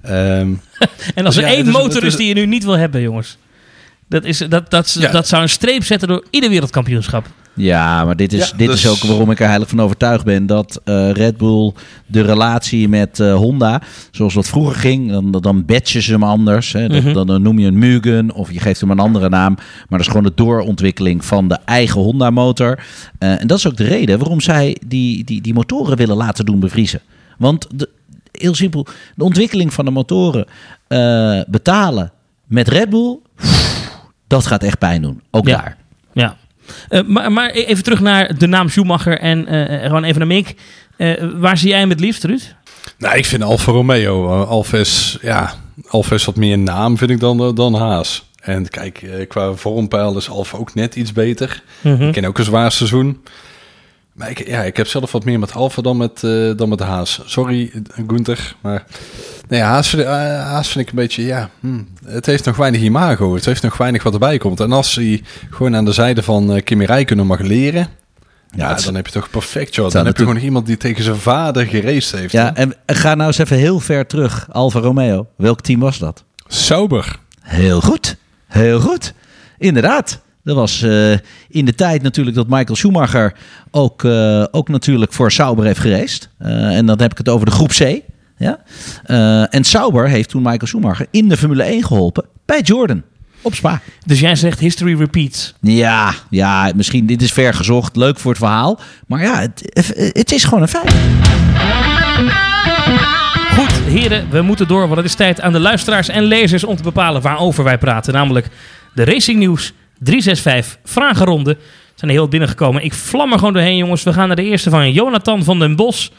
Ehm, en als dus er ja, één is- motor is is- die je nu niet wil hebben, jongens. Dat, is, dat, dat, Ja. dat zou een streep zetten door ieder wereldkampioenschap. Ja, maar dit is, Ja, dit dus- is ook waarom ik er heilig van overtuigd ben dat eh, Red Bull de relatie met eh, Honda, zoals dat vroeger ging, dan, dan batchen ze hem anders. Hè. Dat- Mhm. dan, dan noem je een Mugen of je geeft hem een andere naam. Maar dat is gewoon de doorontwikkeling van de eigen Honda-motor. Eh, en dat is ook de reden waarom zij die, die, die motoren willen laten doen bevriezen. Want de, heel simpel, de ontwikkeling van de motoren eh, betalen met Red Bull, dat gaat echt pijn doen. Ook Ja. daar. Eh, maar, maar even terug naar de naam Schumacher en eh, gewoon even naar Mick. Eh, waar zie jij hem het liefst, Ruud? Nou, ik vind Alfa Romeo. Is, ja, Alfa is wat meer naam, vind ik, dan, eh, dan Haas. En kijk, eh, qua vormpeil is Alfa ook net iets beter. Mhm. Ik ken ook een zwaar seizoen. Maar ik, ja, ik heb zelf wat meer met Alfa dan met, eh, dan met Haas. Sorry, Gunther. Maar nee, Haas, vind, ik- eh, Haas vind ik een beetje, ja... hm, het heeft nog weinig imago. Het heeft nog weinig wat erbij komt. En als hij gewoon aan de zijde van eh, Kimi Räikkönen mag leren... Ja, dan heb je toch perfect, joh. Dan heb je gewoon iemand die tegen zijn vader geraced heeft. Ja, hè? en ga nou eens even heel ver terug. Alfa Romeo. Welk team was dat? Sober. Heel goed. Heel goed. Inderdaad. Dat was eh, in de tijd natuurlijk dat Michael Schumacher ook, eh, ook natuurlijk voor Sauber heeft gereisd. Eh, en dan heb ik het over de groep C. Ja? En Sauber heeft toen Michael Schumacher in de Formule 1 geholpen bij Jordan. Op Spa. Dus jij zegt history repeats. Ja, ja, misschien dit is ver gezocht. Leuk voor het verhaal. Maar ja, het, het is gewoon een feit. Goed, heren, we moeten door, want het is tijd aan de luisteraars en lezers om te bepalen waarover wij praten. Namelijk de Racing News 365 vragenronde. Er zijn er heel wat binnengekomen. Ik vlam er gewoon doorheen, jongens. We gaan naar de eerste van Jonathan van den Bos.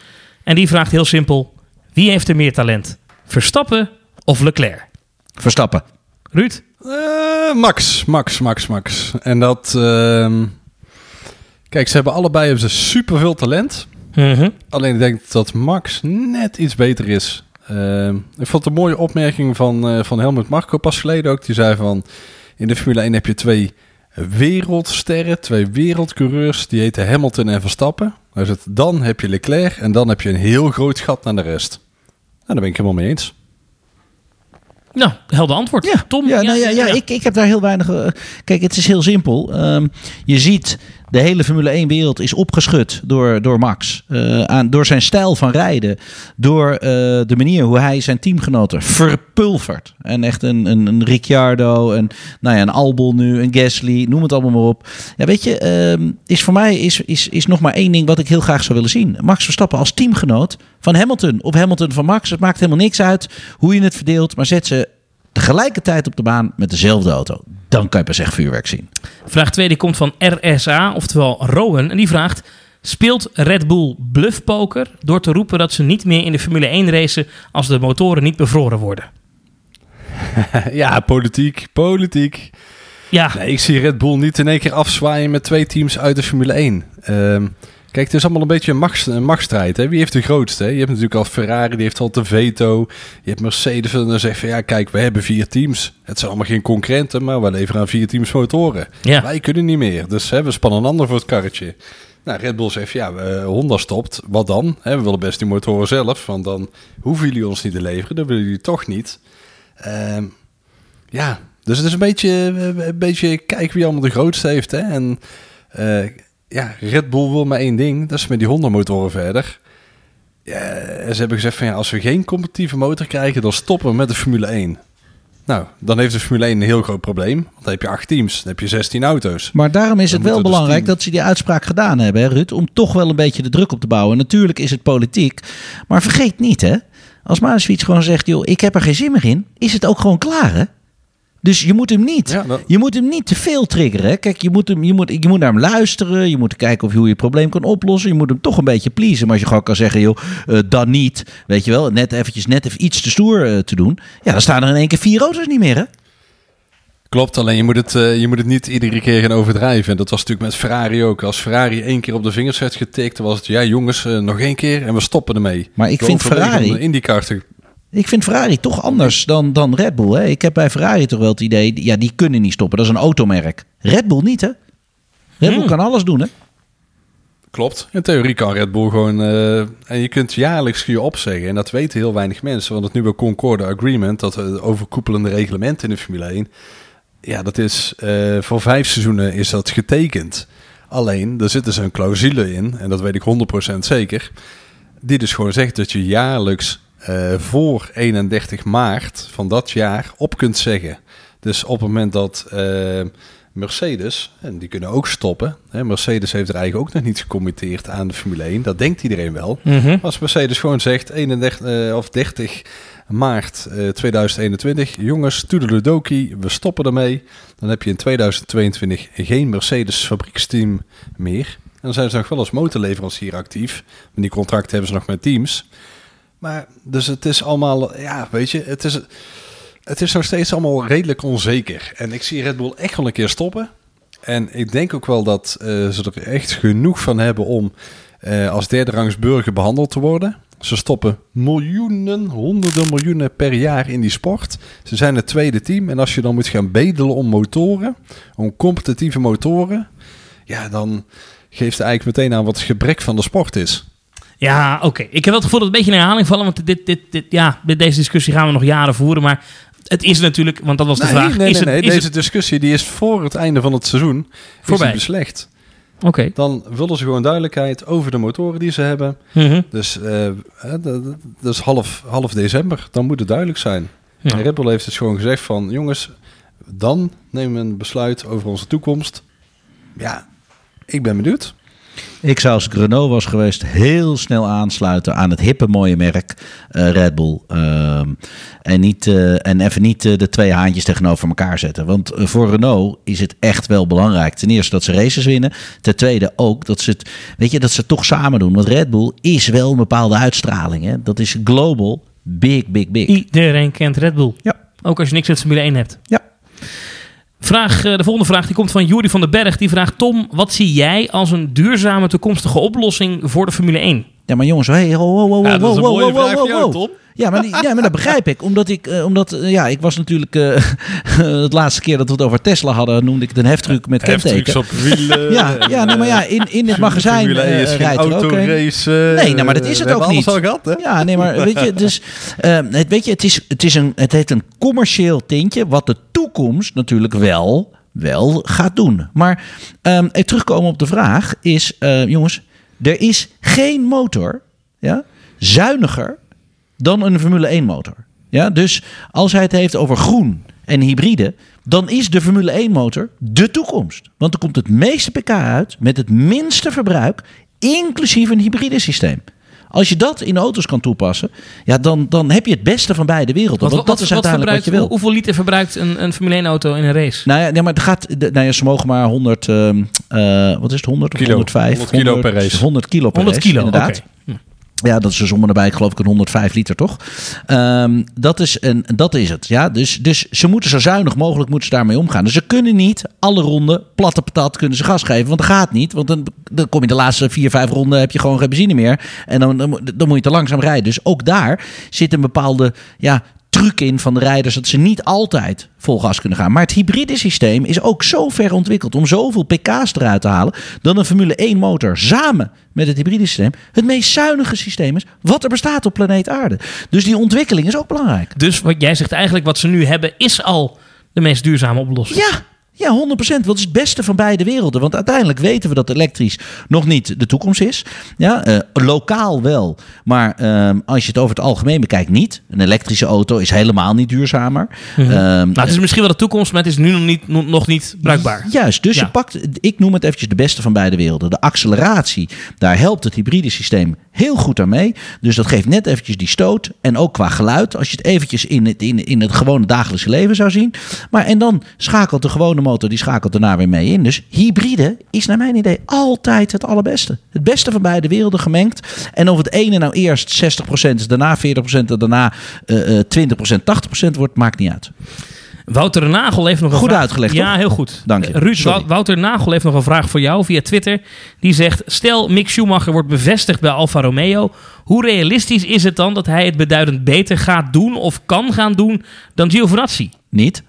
En die vraagt heel simpel: wie heeft er meer talent? Verstappen of Leclerc? Verstappen. Ruud? Eh, Max, Max, Max, Max. En dat... ehm, Kijk, ze hebben allebei hebben ze superveel talent. Mhm. Alleen ik denk dat Max net iets beter is. Ehm, ik vond het een mooie opmerking van, eh, van Helmut Marko pas geleden ook. Die zei van, in de Formule 1 heb je twee wereldsterren, twee wereldcoureurs. Die heten Hamilton en Verstappen. Dan heb je Leclerc en dan heb je een heel groot gat naar de rest. Nou, daar ben ik helemaal mee eens. Nou, helder antwoord. Ja, Tom? Ja, nou ja, ja, Ik, ik heb daar heel weinig. eh, kijk, het is heel simpel. Ehm, je ziet, de hele Formule 1-wereld is opgeschud door, door Max. Eh, aan, door zijn stijl van rijden. Door eh, de manier hoe hij zijn teamgenoten verpulvert. En echt een, een, een Ricciardo, een, nou ja, een Albon nu, een Gasly, noem het allemaal maar op. Ja, weet je, ehm, is voor mij is, is, is nog maar één ding wat ik heel graag zou willen zien. Max Verstappen als teamgenoot van Hamilton of Hamilton van Max. Het maakt helemaal niks uit hoe je het verdeelt, maar zet ze tegelijkertijd op de baan met dezelfde auto. Dan kan je pas echt vuurwerk zien. Vraag 2 die komt van RSA, oftewel Rowan. En die vraagt: Speelt Red Bull bluffpoker door te roepen dat ze niet meer in de Formule 1 racen als de motoren niet bevroren worden? ja, politiek, politiek. Ja, Nee, ik zie Red Bull niet in één keer afzwaaien met twee teams uit de Formule 1. Ehm, kijk, het is allemaal een beetje een, machts, een machtsstrijd. Hè? Wie heeft de grootste? Hè? Je hebt natuurlijk al Ferrari, die heeft al de veto. Je hebt Mercedes en dan zegt van ja, kijk, we hebben vier teams. Het zijn allemaal geen concurrenten, maar we leveren aan vier teams motoren. Ja. Wij kunnen niet meer, dus hè, we spannen een ander voor het karretje. Nou, Red Bull zegt ja, we- Honda stopt. Wat dan? Hè, we willen best die motoren zelf, want dan hoeven jullie ons niet te leveren. Dat willen jullie toch niet. Ehm, ja, dus het is een beetje, een beetje kijken wie allemaal de grootste heeft. Hè? En eh, ja, Red Bull wil maar één ding, dat is met die Honda-motoren verder. Ja, en ze hebben gezegd van ja, als we geen competitieve motor krijgen, dan stoppen we met de Formule 1. Nou, dan heeft de Formule 1 een heel groot probleem. Want dan heb je acht teams, dan heb je 16 auto's. Maar daarom is Dan het wel dus belangrijk dat ze die uitspraak gedaan hebben, hè, Ruud, om toch wel een beetje de druk op te bouwen. Natuurlijk is het politiek, maar vergeet niet, hè, als Maasfiets gewoon zegt, joh, ik heb er geen zin meer in, is het ook gewoon klaar, hè? Dus je moet hem niet, Ja, dat- je moet hem niet te veel triggeren. Kijk, je moet, hem, je, moet, je moet naar hem luisteren. Je moet kijken of je hoe je het probleem kan oplossen. Je moet hem toch een beetje pleasen. Maar als je gewoon kan zeggen, joh, eh, dan niet. Weet je wel, net eventjes net even iets te stoer eh, te doen. Ja, dan staan er in één keer vier auto's niet meer, hè? Klopt, alleen je moet, het, eh, je moet het niet iedere keer gaan overdrijven. En dat was natuurlijk met Ferrari ook. Als Ferrari één keer op de vingers werd getikt, dan was het ja jongens, nog één keer en we stoppen ermee. Maar ik We vind Ferrari- om de IndyCar te- Ik vind Ferrari toch anders dan, dan Red Bull. Hè? Ik heb bij Ferrari toch wel het idee, ja, die kunnen niet stoppen. Dat is een automerk. Red Bull niet, hè? Red Bull Hmm. kan alles doen, hè? Klopt. In theorie kan Red Bull gewoon... eh, en je kunt jaarlijks je opzeggen. En dat weten heel weinig mensen. Want het nieuwe Concorde Agreement, dat eh, overkoepelende reglement in de Formule 1... Ja, dat is eh, voor vijf seizoenen is dat getekend. Alleen, er zit dus een clausule in, en dat weet ik 100% zeker... die dus gewoon zegt dat je jaarlijks eh, voor 31 maart van dat jaar op kunt zeggen. Dus op het moment dat eh, Mercedes, en die kunnen ook stoppen... Hè, Mercedes heeft er eigenlijk ook nog niet gecommitteerd aan de Formule 1. Dat denkt iedereen wel. Mhm. Als Mercedes gewoon zegt 31 eh, of 30 maart eh, 2021, jongens, toedeledoki, we stoppen ermee. Dan heb je in 2022 geen Mercedes fabrieksteam meer. En dan zijn ze nog wel als motorleverancier actief. Maar die contracten hebben ze nog met teams. Maar dus het is allemaal, ja, weet je, het is, het is nog steeds allemaal redelijk onzeker. En ik zie Red Bull echt wel een keer stoppen. En ik denk ook wel dat eh, ze er echt genoeg van hebben om eh, als derde rangs burger behandeld te worden. Ze stoppen miljoenen, honderden miljoenen per jaar in die sport. Ze zijn het tweede team. En als je dan moet gaan bedelen om motoren, om competitieve motoren, ja, dan geeft het eigenlijk meteen aan wat het gebrek van de sport is. Ja, oké. Ik heb wel het gevoel dat het een beetje in herhaling vallen. Want dit, dit, dit, ja, deze discussie gaan we nog jaren voeren. Maar het is natuurlijk, want dat was de nee, vraag. nee, is nee, nee. het, is Deze het- discussie die is voor het einde van het seizoen Voorbij. Is beslecht. Oké. Dan willen ze gewoon duidelijkheid over de motoren die ze hebben. Mhm. Dus eh, dat, is half, half december. Dan moet het duidelijk zijn. Ja. En Red Bull heeft dus gewoon gezegd van... jongens, dan nemen we een besluit over onze toekomst. Ja, ik ben benieuwd. Ik zou als ik Renault was geweest heel snel aansluiten aan het hippe mooie merk eh, Red Bull. Ehm, en, niet, eh, en even niet eh, de twee haantjes tegenover elkaar zetten. Want voor Renault is het echt wel belangrijk. Ten eerste dat ze races winnen. Ten tweede ook dat ze het, weet je, dat ze het toch samen doen. Want Red Bull is wel een bepaalde uitstraling. Hè? Dat is global. Big, big, big. Iedereen kent Red Bull. Ja. Ook als je niks met Formule 1 hebt. Ja. Vraag, eh, de volgende vraag die komt van Jury van den Berg. Die vraagt: Tom, wat zie jij als een duurzame toekomstige oplossing voor de Formule 1? Ja, maar jongens, hey, ho, ho, ho, Ja, ho, een ho, ho, jou. Tom. Ja, maar, die- ja, maar dat begrijp ik. Omdat ik, eh, omdat, eh, ja, ik was natuurlijk, eh het laatste keer dat we het over Tesla hadden, noemde ik het een heftruck met Heftrucks kenteken. op wielen. Ja, en, ja, nee, maar ja, in, in het magazijn Formule 1 is geen rijdt er ook eh, Nee, nou, maar dat is het ook niet. al gehad, hè? Ja, nee, maar weet je, dus, het, weet je het, is, het, is een, het heeft een commercieel tintje, wat de toekomst natuurlijk wel, wel gaat doen. Maar ehm terugkomen op de vraag is, jongens, er is geen motor ja, zuiniger dan een Formule 1 motor. Ja, dus als hij het heeft over groen en hybride, dan is de Formule 1 motor de toekomst. Want er komt het meeste pk uit met het minste verbruik, inclusief een hybride systeem. Als je dat in auto's kan toepassen, ja, dan, dan heb je het beste van beide werelden. Want Want, dat is uiteindelijk wat je wil. hoe- hoeveel liter verbruikt een, een Formule 1 auto in een race? Nou ja, nee, maar het gaat. de- Nou ja, ze mogen maar 100. ehm, eh, wat is het? 100 of Kilo. 105? 100 kilo per race. 100 kilo per 100 race, kilo, inderdaad. oké. Ja, dat is om en nabij, geloof ik, een 105 liter, toch? Ehm, dat, is een, dat is het. Ja? Dus, dus ze moeten zo zuinig mogelijk moeten ze daarmee omgaan. Dus ze kunnen niet alle ronden, platte patat, kunnen ze gas geven. Want dat gaat niet. Want dan, dan kom je de laatste vier, vijf ronden, heb je gewoon geen benzine meer. En dan, dan, dan moet je te langzaam rijden. Dus ook daar zit een bepaalde ja, truc in van de rijders dat ze niet altijd vol gas kunnen gaan. Maar het hybride systeem is ook zo ver ontwikkeld om zoveel pk's eruit te halen dat een Formule 1 motor samen met het hybride systeem het meest zuinige systeem is wat er bestaat op planeet Aarde. Dus die ontwikkeling is ook belangrijk. Dus wat jij zegt eigenlijk, wat ze nu hebben, is al de meest duurzame oplossing. Ja, ja, 100%. Want het is het beste van beide werelden. Want uiteindelijk weten we dat elektrisch nog niet de toekomst is. Ja, eh, lokaal wel. Maar ehm, als je het over het algemeen bekijkt, niet. Een elektrische auto is helemaal niet duurzamer. Ehm, Nou, het is misschien wel de toekomst, maar het is nu nog niet, nog- nog niet bruikbaar. Juist, dus Ja. je pakt, ik noem het eventjes de beste van beide werelden. De acceleratie, daar helpt het hybride systeem heel goed aan mee. Dus dat geeft net eventjes die stoot. En ook qua geluid, als je het eventjes in het, in, in het gewone dagelijkse leven zou zien. Maar en dan schakelt de gewone die schakelt daarna weer mee in. Dus hybride is naar mijn idee altijd het allerbeste. Het beste van beide werelden gemengd. En of het ene nou eerst 60% is, daarna 40% en daarna eh, eh, 20%, 80% wordt, maakt niet uit. Wouter Nagel heeft nog een Goed vraag. uitgelegd, Ja, toch? heel goed. Dank je. Eh, Ruud, Sorry. Wouter Nagel heeft nog een vraag voor jou via Twitter. Die zegt, stel Mick Schumacher wordt bevestigd bij Alfa Romeo. Hoe realistisch is het dan dat hij het beduidend beter gaat doen of kan gaan doen dan Giovinazzi? Niet.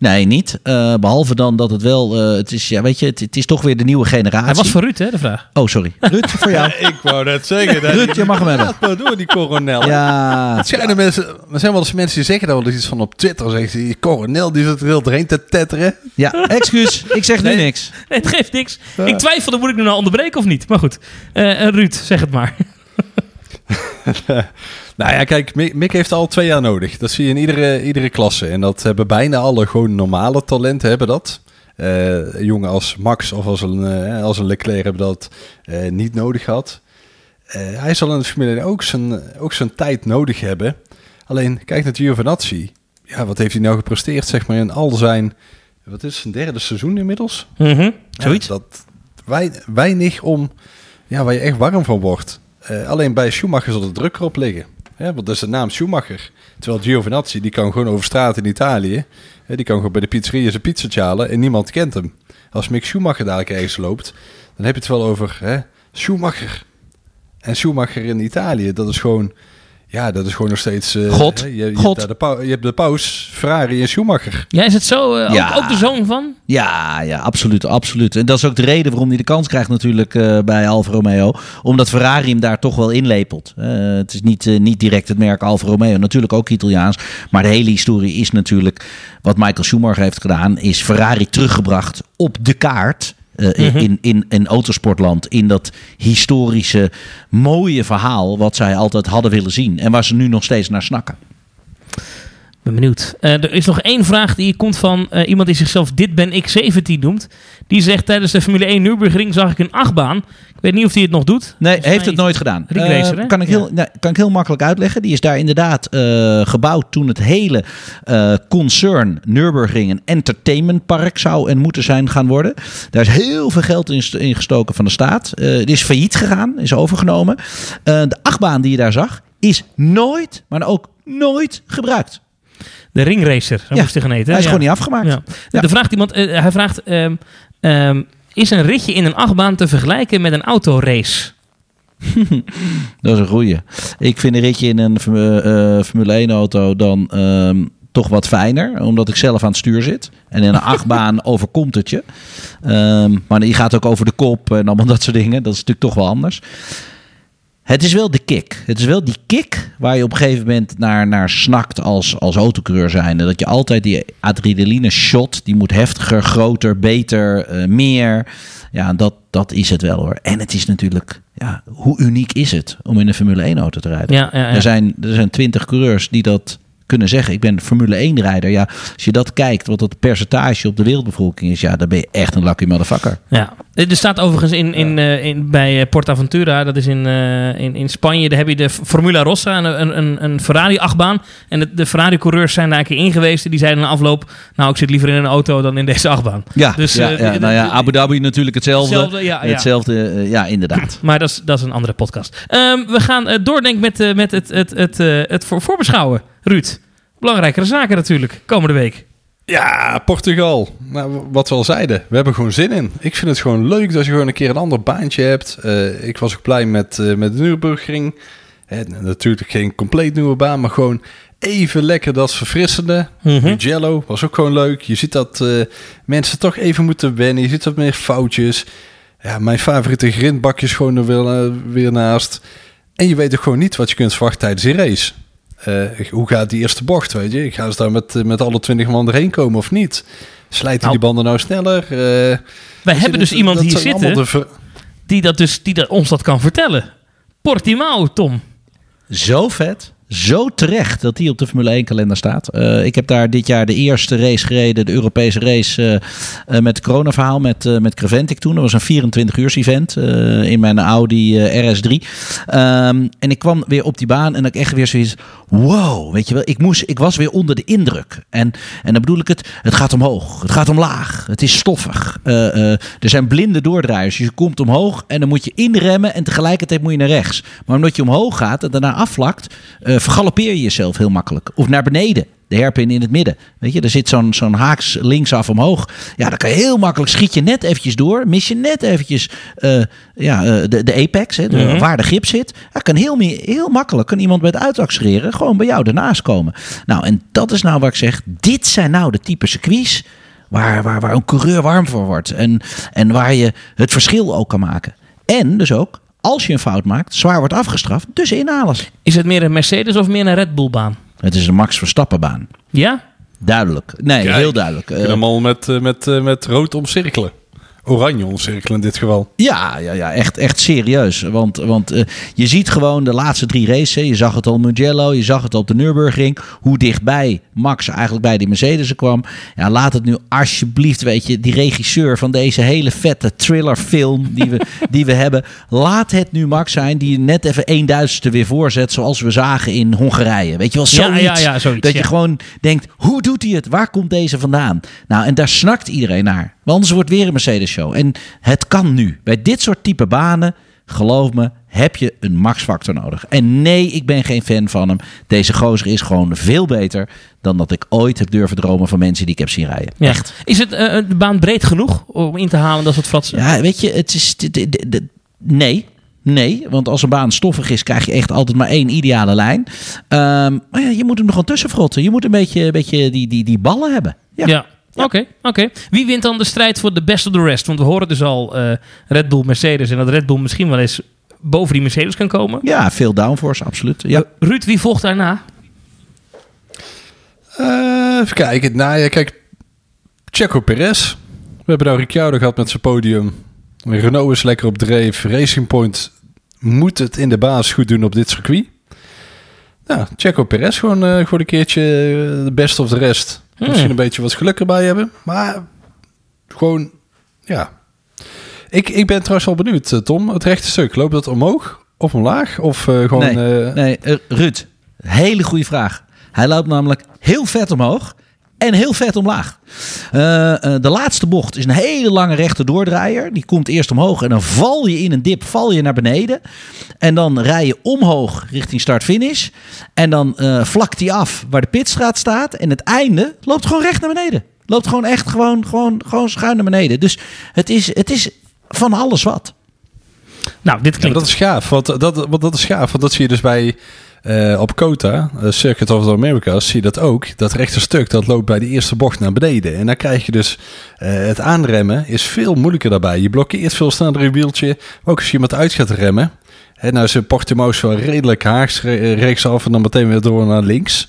Nee, niet. Eh, behalve dan dat het wel, eh, het is, ja, weet je, het, het is toch weer de nieuwe generatie. Hij was voor Ruud, hè, de vraag. Oh, sorry. Ruud, voor jou. Ik wou net zeggen. dat- Ruud, je mag hem hebben. Laat maar door, die coronel. Ja, Het schijnen mensen, er zijn wel eens mensen die zeggen daar wel eens iets van op Twitter. Zeggen ze, die coronel die zit er heel doorheen te tetteren. ja, excuus. Ik zeg nu niks. Nee, het geeft niks. Ik twijfelde, moet ik nu nou onderbreken of niet? Maar goed. Eh, eh, Ruud, zeg het maar. Nou ja, kijk, Mick, heeft al twee jaar nodig. Dat zie je in iedere, iedere klasse. En dat hebben bijna alle gewoon normale talenten hebben dat. Eh, jongen als Max of als een, eh, als een Leclerc hebben dat eh, niet nodig gehad. Eh, hij zal in de Formule 1 ook zijn, ook zijn tijd nodig hebben. Alleen, kijk naar Giovinazzi. Ja, wat heeft hij nou gepresteerd, zeg maar, in al zijn... Wat is het, zijn derde seizoen inmiddels? Mhm, Zoiets. Ja, dat wij, weinig om, ja, waar je echt warm van wordt. Eh, alleen bij Schumacher zal de druk erop liggen. Hè, want dat is de naam Schumacher. Terwijl Giovinazzi, die kan gewoon over straat in Italië. Die kan gewoon bij de pizzeria zijn pizzatje halen en niemand kent hem. Als Mick Schumacher dadelijk ergens loopt, dan heb je het wel over hè, Schumacher. En Schumacher in Italië, dat is gewoon... Ja, dat is gewoon nog steeds... eh, God. hè, Je, je, God. Hebt daar de pau- je hebt de paus, Ferrari en Schumacher. Ja, is het zo? eh, Ja. ook, ook de zoon van? Ja, ja, absoluut, absoluut. En dat is ook de reden waarom hij de kans krijgt natuurlijk eh, bij Alfa Romeo. Omdat Ferrari hem daar toch wel inlepelt. Eh, het is niet, niet direct het merk Alfa Romeo. Natuurlijk ook Italiaans. Maar de hele historie is natuurlijk... Wat Michael Schumacher heeft gedaan... is Ferrari teruggebracht op de kaart... eh, Mhm. in, in, in autosportland. In dat historische, mooie verhaal... wat zij altijd hadden willen zien. En waar ze nu nog steeds naar snakken. Ben benieuwd. Eh, er is nog één vraag die komt van eh, iemand die zichzelf Dit Ben ik 17 noemt. Die zegt tijdens de Formule 1 Nürburgring zag ik een achtbaan. Ik weet niet of hij het nog doet. Nee, Volgens heeft het nooit gedaan. Racer, Eh, kan, ik heel, nee, kan ik heel makkelijk uitleggen. Die is daar inderdaad gebouwd toen het hele concern Nürburgring een entertainmentpark zou en moeten zijn gaan worden. Daar is heel veel geld in, in gestoken van de staat. Het is failliet gegaan, is overgenomen. De achtbaan die je daar zag, is nooit, maar ook nooit gebruikt. De ringracer, zo Ja, moest hij gaan eten. Hij is gewoon niet afgemaakt. Ja. Vraagt iemand, eh, hij vraagt, ehm, ehm, is een ritje in een achtbaan te vergelijken met een autorace? Dat is een goeie. Ik vind een ritje in een eh, eh, Formule 1 auto dan ehm, toch wat fijner. Omdat ik zelf aan het stuur zit. En in een achtbaan overkomt het je. Maar je gaat ook over de kop en allemaal dat soort dingen. Dat is natuurlijk toch wel anders. Het is wel de kick. Het is wel die kick waar je op een gegeven moment naar, naar snakt als, als autocoureur zijn. Dat je altijd die adrenaline shot, die moet heftiger, groter, beter, eh, meer. Ja, dat, dat is het wel hoor. En het is natuurlijk, ja, hoe uniek is het om in een Formule 1 auto te rijden? Ja, ja, ja. Er zijn er zijn twintig coureurs die dat kunnen zeggen. Ik ben Formule 1 rijder. Ja, als je dat kijkt, wat het percentage op de wereldbevolking is, ja, dan ben je echt een lucky motherfucker. Ja, er staat overigens in, in, eh, in, bij eh, Portaventura, dat is in, eh, in, in Spanje, daar heb je de Formula Rossa, een, een, een Ferrari-achtbaan. En de, de Ferrari-coureurs zijn daar een keer in geweest. Die zeiden na afloop, nou, ik zit liever in een auto dan in deze achtbaan. Ja, Dus, ja, ja. de- nou ja, de- Abu Dhabi natuurlijk hetzelfde. Hetzelfde, ja, ja. Hetzelfde, ja, inderdaad. Maar dat is, dat is een andere podcast. Ehm, we gaan eh, doordenken met, met het, het, het, het voor, voorbeschouwen. Ruud, belangrijkere zaken natuurlijk, komende week. Ja, Portugal. Nou, wat we al zeiden, we hebben gewoon zin in. Ik vind het gewoon leuk dat je gewoon een keer een ander baantje hebt. Eh, ik was ook blij met, eh, met de Nürburgring. Eh, natuurlijk geen compleet nieuwe baan, maar gewoon even lekker dat verfrissende. Mhm. Mugello was ook gewoon leuk. Je ziet dat mensen toch even moeten wennen. Je ziet wat meer foutjes. Ja, mijn favoriete grindbakje is gewoon er weer, weer naast. En je weet ook gewoon niet wat je kunt verwachten tijdens die race. Eh, hoe gaat die eerste bocht, weet je? Gaan ze daar met, eh, met alle twintig man erheen komen of niet? Slijten Nou, die banden nou sneller? Eh, Wij hebben dus iemand dat hier zitten ver- die, dat dus, die dat, ons dat kan vertellen. Portimao, Tom. Zo vet. Zo terecht dat die op de Formule 1 kalender staat. Eh, ik heb daar dit jaar de eerste race gereden, de Europese race eh, eh, met het coronaverhaal met, met Creventic toen. Dat was een 24 uur event in mijn Audi eh, RS3. Ehm, en ik kwam weer op die baan en ik echt weer zoiets, wow, weet je wel, ik, moest, ik was weer onder de indruk. En, en dan bedoel ik het, het gaat omhoog, het gaat omlaag, het is stoffig. Er zijn blinde doordraaiers, dus je komt omhoog en dan moet je inremmen en tegelijkertijd moet je naar rechts. Maar omdat je omhoog gaat en daarna afvlakt, vergalopeer je jezelf heel makkelijk. Of naar beneden. De herpin in het midden. Weet je, er zit zo'n zo'n haaks linksaf omhoog. Ja, dan kan je heel makkelijk schiet je net eventjes door. Mis je net eventjes eh, ja, eh, de, de apex, hè, de, Mhm. waar de grip zit. Ja, kan heel, heel makkelijk kan iemand met uitaccelereren gewoon bij jou ernaast komen. Nou, en dat is nou waar ik zeg, dit zijn nou de type circuits waar, waar, waar een coureur warm voor wordt. En, en waar je het verschil ook kan maken. En dus ook, als je een fout maakt, zwaar wordt afgestraft, dus inhalen. Is het meer een Mercedes of meer een Red Bull baan? Het is een Max Verstappenbaan. Ja? Duidelijk. Nee, Kijk, heel duidelijk. Je Eh, kunt hem al met, eh, met, eh, met rood omcirkelen. Oranje omcirkelen in dit geval. Ja, ja, ja echt, echt serieus. Want, want eh, je ziet gewoon de laatste drie races. Je zag het al Mugello, je zag het op de Nürburgring. Hoe dichtbij Max eigenlijk bij die Mercedes kwam. Ja, laat het nu alsjeblieft, weet je, die regisseur van deze hele vette thrillerfilm die we, die we hebben. Laat het nu Max zijn die net even een duizendste weer voorzet. Zoals we zagen in Hongarije. Weet je wel, zoiets. ja, ja, zoiets, dat je gewoon denkt, hoe doet hij het? Waar komt deze vandaan? Nou, en daar snakt iedereen naar. Want anders wordt het weer een Mercedes-show. En het kan nu. Bij dit soort type banen, geloof me, heb je een max-factor nodig. En nee, ik ben geen fan van hem. Deze gozer is gewoon veel beter dan dat ik ooit heb durven dromen van mensen die ik heb zien rijden. ja. Echt. Is het eh, de baan breed genoeg om in te halen dat soort fratsen? Ja, weet je, het is... Nee. Nee, want als een baan stoffig is, krijg je echt altijd maar één ideale lijn. Ehm, maar ja, je moet hem er gewoon tussen frotten. Je moet een beetje, een beetje die, die, die ballen hebben. Ja. Ja. Oké, oké. Wie wint dan de strijd voor de best of the rest? Want we horen dus al eh, Red Bull, Mercedes. En dat Red Bull misschien wel eens boven die Mercedes kan komen. Ja, veel downforce, absoluut. Ja. Eh, Ruud, wie volgt daarna? Eh, even kijken. Nou ja, kijk. Checo Perez. We hebben nou Ricciardo gehad met zijn podium. Renault is lekker op dreef. Racing Point moet het in de baas goed doen op dit circuit. Ja, Checo Perez gewoon, eh, gewoon een keertje de best of de rest. Hmm. Misschien een beetje wat geluk erbij hebben. Maar gewoon, ja. Ik, ik ben trouwens wel benieuwd, eh, Tom. Het rechte stuk, loopt dat omhoog of omlaag? Of eh, gewoon... Nee, eh, nee Ruud, hele goede vraag. Hij loopt namelijk heel vet omhoog en heel vet omlaag. Eh, eh, de laatste bocht is een hele lange rechte doordraaier. Die komt eerst omhoog en dan val je in een dip, val je naar beneden. En dan rij je omhoog richting start-finish. En dan eh, vlakt hij af waar de pitstraat staat. En het einde loopt gewoon recht naar beneden. Loopt gewoon echt gewoon, gewoon, gewoon schuin naar beneden. Dus het is, het is van alles wat. Nou, dit Ja, klinkt... dat is gaaf. Want dat, want dat is gaaf. Want dat zie je dus bij eh, op Kota, eh, Circuit of the Americas, zie je dat ook. Dat rechte stuk, dat loopt bij de eerste bocht naar beneden. En dan krijg je dus eh, het aanremmen is veel moeilijker daarbij. Je blokkeert veel sneller je wieltje. Ook als je iemand uit gaat remmen. Hè, nou is een Portimao wel redelijk haags re- rechtsaf en dan meteen weer door naar links.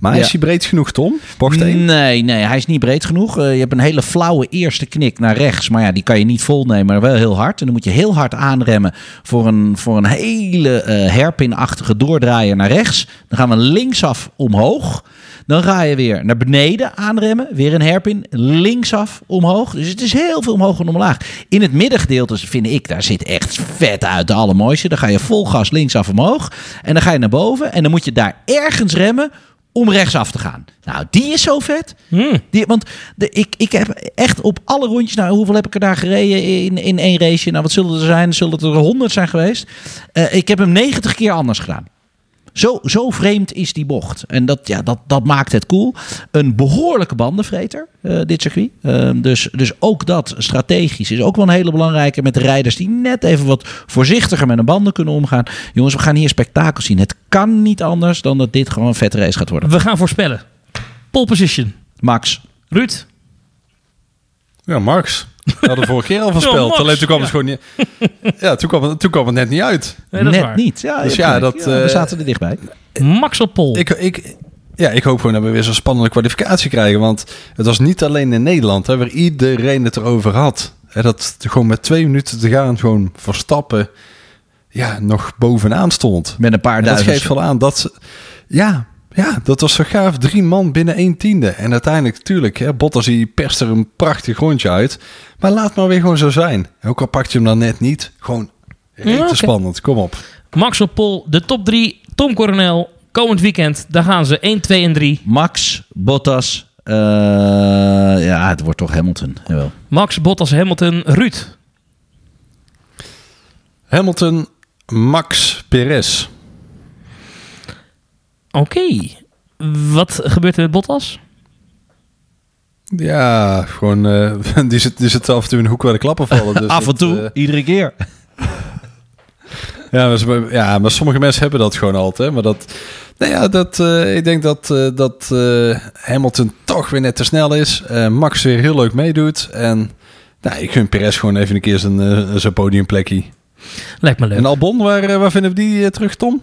Maar Ja. is hij breed genoeg, Tom? Bocht 1? Nee, nee, hij is niet breed genoeg. Eh, je hebt een hele flauwe eerste knik naar rechts. Maar ja, die kan je niet volnemen, maar wel heel hard. En dan moet je heel hard aanremmen voor een, voor een hele eh herpinachtige doordraaier naar rechts. Dan gaan we linksaf omhoog. Dan ga je weer naar beneden aanremmen. Weer een herpin. Linksaf omhoog. Dus het is heel veel omhoog en omlaag. In het middengedeelte vind ik, daar zit echt vet uit de allermooiste. Dan ga je vol gas linksaf omhoog. En dan ga je naar boven. En dan moet je daar ergens remmen om rechtsaf te gaan. Nou, die is zo vet. Hmm. Die, want de, ik, ik heb echt op alle rondjes... Nou, hoeveel heb ik er daar gereden in, in één race? Nou, wat zullen er zijn? Zullen het er honderd zijn geweest? Eh, ik heb hem 90 keer anders gedaan. Zo, zo vreemd is die bocht. En dat, ja, dat, dat maakt het cool. Een behoorlijke bandenvreter, eh, dit circuit. Eh, dus, dus ook dat strategisch is ook wel een hele belangrijke... met de rijders die net even wat voorzichtiger met hun banden kunnen omgaan. Jongens, we gaan hier spektakel zien. Het kan niet anders dan dat dit gewoon een vette race gaat worden. We gaan voorspellen. Pole position. Max. Ruud. Ja, Marx. We hadden vorige keer al voorspeld. Max, Alleen toen kwam ja. het gewoon niet... Ja, toen kwam, het, toen kwam het net niet uit. Nee, dat is Net waar. niet. Ja, Dus ja, dat, we eh, zaten er dichtbij. Max op pole. Ik, ik, ja, ik hoop gewoon dat we weer zo'n spannende kwalificatie krijgen. Want het was niet alleen in Nederland hè, waar iedereen het erover had. Hè, dat gewoon met twee minuten te gaan gewoon Verstappen ja, nog bovenaan stond. Met een paar En dat duizend. geeft wel aan dat ze... Ja, ja, dat was zo gaaf. Drie man binnen één tiende. En uiteindelijk, natuurlijk, hè, Bottas die perst er een prachtig rondje uit. Maar laat maar weer gewoon zo zijn. Ook al pakt je hem dan net niet. Gewoon Ja, spannend. Kom op. Max op pole. De top 3. Tom Coronel. Komend weekend. Daar gaan ze 1, 2 en 3. Max, Bottas. eh, ja, het wordt toch Hamilton. Jawel. Max, Bottas, Hamilton, Ruud. Hamilton, Max, Perez. Oké. Wat gebeurt er met Bottas? Ja, gewoon... eh, die, zit, die zit af en toe in de hoek waar de klappen vallen. Dus Af en dat, toe, eh, iedere keer. ja, maar, ja, maar sommige mensen hebben dat gewoon altijd. Maar dat... Nou ja, dat, eh, ik denk dat, eh, dat eh, Hamilton toch weer net te snel is. Eh, Max weer heel leuk meedoet. En nou, ik gun Perez gewoon even een keer zijn, zijn podiumplekje. Lijkt me leuk. En Albon, waar, waar vinden we die terug, Tom?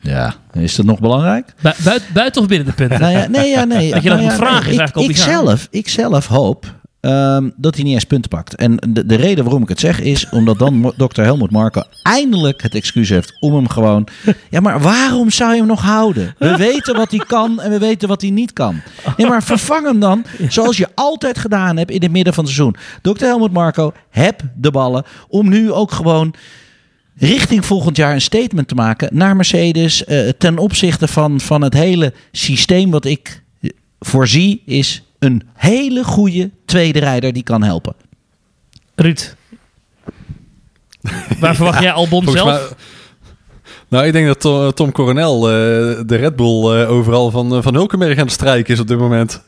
Ja, is dat nog belangrijk? Bu- buit- buiten of binnen de punten? Nou ja, nee, ja, nee. Dat je dat nou moet ja, vragen is ik, eigenlijk ik bizar. zelf, ik zelf hoop ehm, dat hij niet eens punten pakt. En de, de reden waarom ik het zeg is omdat dan dokter Helmut Marko eindelijk het excuus heeft om hem gewoon... Ja, maar waarom zou je hem nog houden? We weten wat hij kan en we weten wat hij niet kan. Nee, maar vervang hem dan zoals je altijd gedaan hebt in het midden van het seizoen. Dokter Helmut Marko, heb de ballen om nu ook gewoon richting volgend jaar een statement te maken naar Mercedes eh, ten opzichte van, van het hele systeem wat ik eh, voorzie is een hele goede tweede rijder die kan helpen. Ruud. Waar verwacht jij Albon zelf? nou, ik denk dat Tom, Tom Coronel eh, de Red Bull eh, overal van, van Hulkenberg aan het strijken is op dit moment.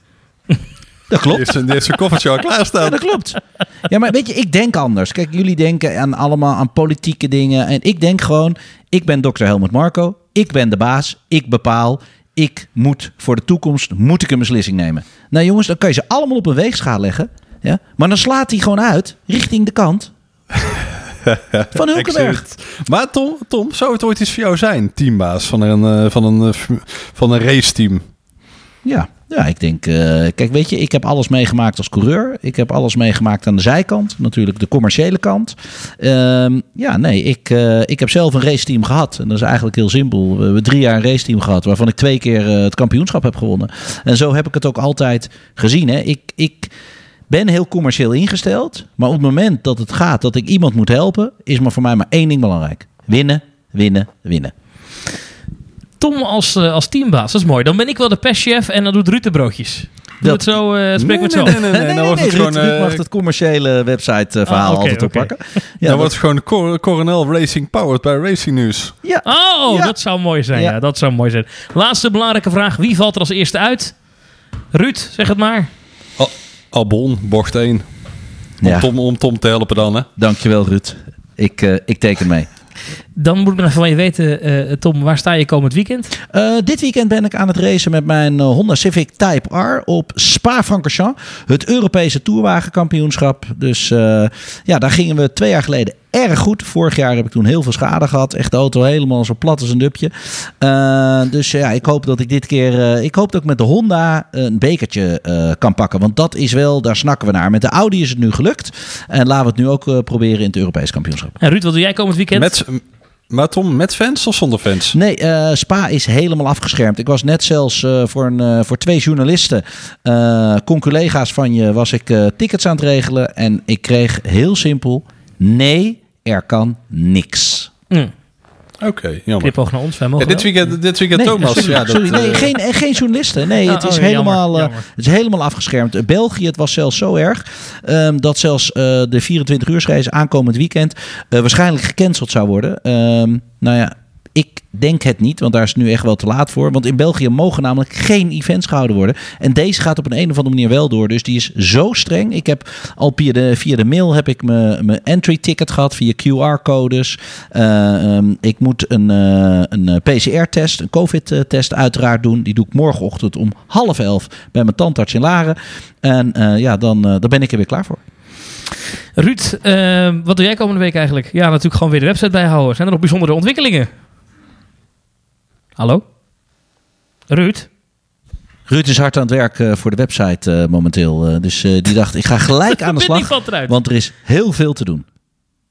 Dat Die heeft zijn, die heeft zijn koffertje al Ja, klaarstaan. dat klopt. Ja, maar weet je, ik denk anders. Kijk, jullie denken aan allemaal aan politieke dingen. En ik denk gewoon, ik ben dokter Helmut Marco. Ik ben de baas. Ik bepaal. Ik moet voor de toekomst, moet ik een beslissing nemen. Nou jongens, dan kan je ze allemaal op een weegschaal leggen. Ja? Maar dan slaat hij gewoon uit richting de kant van Hulkenberg. Maar Tom, Tom, zou het ooit iets voor jou zijn, teambaas van een, eh, van een, eh, van een raceteam? Ja, ja, ik denk, eh, kijk, weet je, ik heb alles meegemaakt als coureur. Ik heb alles meegemaakt aan de zijkant, natuurlijk de commerciële kant. Ehm, ja, nee, ik, eh, ik heb zelf een raceteam gehad. En dat is eigenlijk heel simpel. We hebben drie jaar een raceteam gehad, waarvan ik twee keer eh, het kampioenschap heb gewonnen. En zo heb ik het ook altijd gezien. Hè. Ik, ik ben heel commercieel ingesteld, maar op het moment dat het gaat dat ik iemand moet helpen, is maar voor mij maar één ding belangrijk: winnen, winnen, winnen. Tom als, eh, als teambaas, dat is mooi. Dan ben ik wel de perschef en dan doet Ruud de broodjes. Doe Dat- het zo, eh spreek met zo. nee, nee, nee, nee, nou wordt het gewoon, Ruud eh, mag het commerciële website verhaal Ah, oké, altijd. Ja, dan dat- wordt het gewoon Cor- Coronel Racing Powered bij Racing News. ja. Oh, Ja. dat zou mooi zijn. Ja. Ja. dat zou mooi zijn. Laatste belangrijke vraag. Wie valt er als eerste uit? Ruud, zeg het maar. Al- Albon, bocht 1. Om, Ja. Tom, om Tom te helpen dan, hè? Dankjewel, Ruud. ik, eh, ik teken mee. Dan moet ik nog van je weten, eh, Tom, waar sta je komend weekend? Uh, dit weekend ben ik aan het racen met mijn uh, Honda Civic Type R op Spa-Francorchamps. Het Europese Tourwagenkampioenschap. Dus uh, ja, daar gingen we twee jaar geleden erg goed. Vorig jaar heb ik toen heel veel schade gehad. Echt de auto helemaal zo plat als een dupje. dus ja, ik hoop dat ik dit keer... ik hoop dat ik met de Honda een bekertje kan pakken. Want dat is wel, daar snakken we naar. Met de Audi is het nu gelukt. En laten we het nu ook proberen in het Europees kampioenschap. En Ruud, wat doe jij komend weekend? Met maar Tom, met fans of zonder fans? Nee, uh, Spa is helemaal afgeschermd. Ik was net zelfs uh, voor, een, uh, voor twee journalisten, con-collega's van je, was ik tickets aan het regelen. En ik kreeg heel simpel, nee, er kan niks. Mm. Oké, okay, jammer. Knipoog naar ons, wij mogen ja, dit, weekend, dit weekend nee, Thomas. Sorry, ja, dat, sorry, nee, geen, geen journalisten. Nee, Oh, het, is oh, helemaal, jammer, uh, jammer. het is helemaal afgeschermd. België, het was zelfs zo erg um, dat zelfs uh, de 24 uursreis aankomend weekend uh, waarschijnlijk gecanceld zou worden. Um, nou ja, denk het niet, want daar is het nu echt wel te laat voor. Want in België mogen namelijk geen events gehouden worden. En deze gaat op een, een of andere manier wel door. Dus die is zo streng. Ik heb al via de, mail heb ik mijn entry ticket gehad via QR-codes. Uh, um, ik moet een, uh, een PCR-test, een COVID-test uiteraard doen. Die doe ik morgenochtend om half elf bij mijn tandarts in Laren. En uh, ja, dan, dan ben ik er weer klaar voor. Ruud, wat doe jij komende week eigenlijk? Ja, natuurlijk gewoon weer de website bijhouden. Zijn er nog bijzondere ontwikkelingen? Hallo? Ruud? Ruud is hard aan het werk uh, voor de website uh, momenteel. Uh, dus die dacht, ik ga gelijk aan de slag. Want er is heel veel te doen.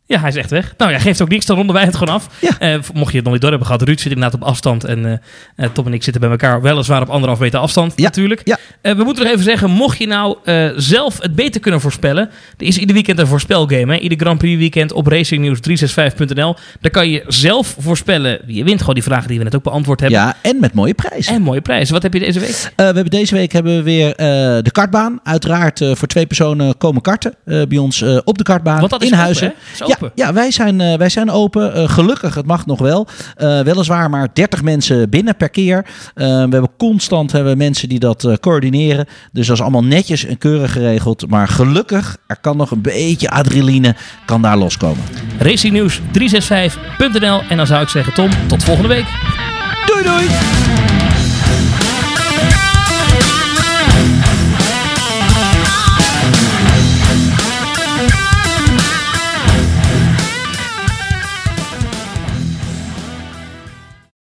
Ja, hij is echt weg. Nou ja, geeft ook niks, dan ronden wij het gewoon af. Ja. Uh, mocht je het nog niet door hebben gehad, Ruud zit inderdaad op afstand. En uh, Tom en ik zitten bij elkaar weliswaar op anderhalf meter afstand ja. natuurlijk. Ja. We moeten nog even zeggen, mocht je nou zelf het beter kunnen voorspellen. Er is ieder weekend een voorspelgame. Hè? Ieder Grand Prix weekend op racingnews365.nl. Daar kan je zelf voorspellen wie je wint. Gewoon die vragen die we net ook beantwoord hebben. Ja, en met mooie prijzen. En mooie prijzen. Wat heb je deze week? we hebben deze week hebben we weer de kartbaan. Uiteraard voor twee personen komen karten bij ons op de kartbaan in open, Huizen. Hè? Open. Ja, ja, wij zijn uh, wij zijn open. Uh, gelukkig, het mag nog wel. Uh, weliswaar maar 30 mensen binnen per keer. we hebben constant hebben we mensen die dat coördineren. Dus dat is allemaal netjes en keurig geregeld. Maar gelukkig, er kan nog een beetje adrenaline kan daar loskomen. Racingnews365.nl En dan zou ik zeggen, Tom, tot volgende week. Doei doei!